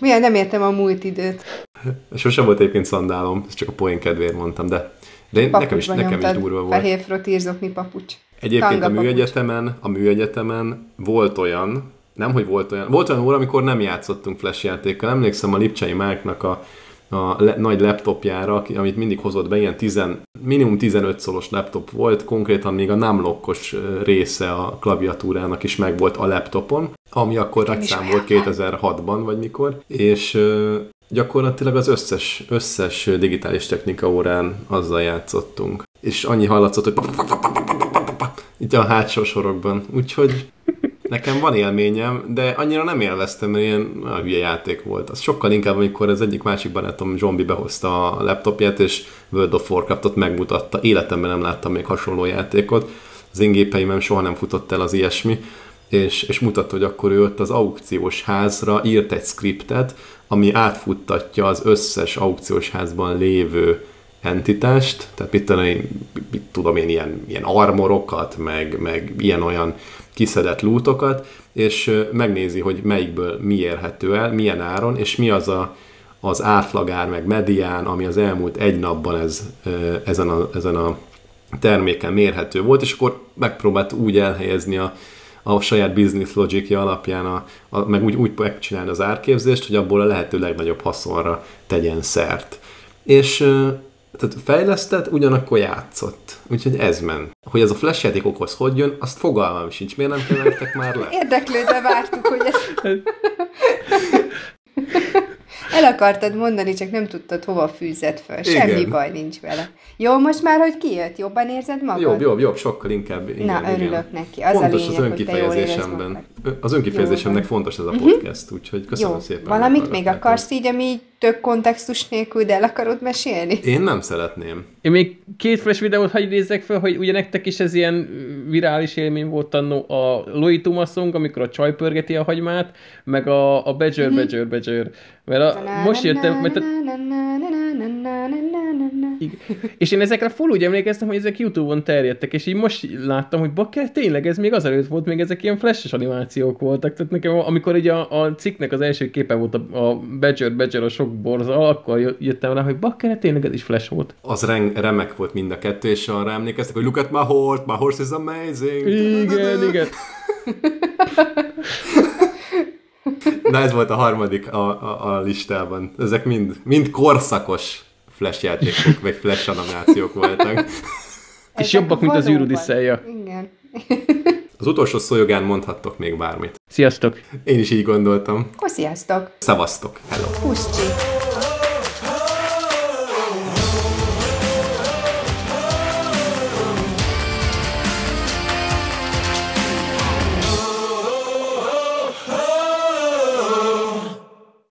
Speaker 2: Milyen nem értem a múlt időt.
Speaker 1: Sose volt egyébként szandálom, ezt csak a poén kedvéért mondtam, de de én, nekem is, nekem is durva volt.
Speaker 2: Fehér frotírzokni papucs.
Speaker 1: Egyébként Tanga a műegyetemen, a műegyetemen volt olyan, nem, hogy volt olyan, volt olyan óra, amikor nem játszottunk flash játékkal. Emlékszem a Lipcsei Márknak a, a le, nagy laptopjára, amit mindig hozott be, ilyen 10, minimum 15 szolos laptop volt, konkrétan még a námlokkos része a klaviatúrának is megvolt a laptopon, ami akkor nagy szám volt 2006-ban, vagy mikor, és gyakorlatilag az összes, összes digitális technika órán azzal játszottunk. És annyi hallatszott, hogy itt a hátsó sorokban. Úgyhogy nekem van élményem, de annyira nem élveztem, mert ilyen a hülye játék volt. Az sokkal inkább, amikor az egyik másik barátom Zsombi behozta a laptopját, és World of Warcraftot megmutatta. Életemben nem láttam még hasonló játékot. Az én gépeimem soha nem futott el az ilyesmi és, és mutatta, hogy akkor ő ott az aukciós házra írt egy skriptet, ami átfuttatja az összes aukciós házban lévő entitást, tehát mit én, mit tudom én ilyen, ilyen armorokat, meg, meg ilyen-olyan kiszedett lútokat, és megnézi, hogy melyikből mi érhető el, milyen áron, és mi az a, az átlagár, meg medián, ami az elmúlt egy napban ez, ezen, a, ezen a terméken mérhető volt, és akkor megpróbált úgy elhelyezni a, a saját business logicja alapján, a, a, meg úgy, úgy megcsinálni az árképzést, hogy abból a lehető legnagyobb haszonra tegyen szert. És tehát fejlesztett, ugyanakkor játszott. Úgyhogy ez ment. Hogy ez a flash játékokhoz hogy jön, azt fogalmam sincs. Miért nem kevertek már le?
Speaker 2: Érdeklődve vártuk, hogy ez... El akartad mondani, csak nem tudtad, hova fűzed fel. Semmi igen. baj nincs vele. Jó, most már, hogy kijött, jobban érzed magad?
Speaker 1: Jobb, jobb, jobb, sokkal inkább.
Speaker 2: Igen, Na, örülök igen. neki. Az
Speaker 1: fontos
Speaker 2: a
Speaker 1: lényeg, az önkifejezésemben. Az önkifejezésemnek fontos ez a mhm. podcast, uh-huh. úgyhogy köszönöm
Speaker 2: Jó.
Speaker 1: szépen.
Speaker 2: Valamit még akarsz így, ami több kontextus nélkül, de el akarod mesélni?
Speaker 1: Én nem szeretném.
Speaker 3: Én még két flash videót hagyj nézzek fel, hogy ugye nektek is ez ilyen virális élmény volt annó a Loituma song, amikor a csaj pörgeti a hagymát, meg a, a Badger, mm-hmm. Badger, Badger. Mert a, most jöttem, mert a, igen. És én ezekre full úgy emlékeztem, hogy ezek Youtube-on terjedtek, és így most láttam, hogy bakker, tényleg ez még azelőtt volt, még ezek ilyen flashes animációk voltak. Tehát nekem, amikor így a, a cikknek az első képe volt a, a Badger, Badger a sok borza, akkor jöttem rá, hogy bakker, tényleg ez is flash volt.
Speaker 1: Az rem- remek volt mind a kettő, és arra emlékeztek, hogy look at my horse, my horse is amazing.
Speaker 3: Igen, igen.
Speaker 1: Na ez volt a harmadik a, a, a listában. Ezek mind, mind korszakos flash játékok, vagy flash animációk voltak.
Speaker 3: És jobbak, mint az űrudisszelja.
Speaker 2: Igen.
Speaker 1: Az utolsó szójogán mondhattok még bármit.
Speaker 3: Sziasztok!
Speaker 1: Én is így gondoltam.
Speaker 2: Akkor sziasztok!
Speaker 1: Szevasztok! Hello!
Speaker 2: Puszcsi!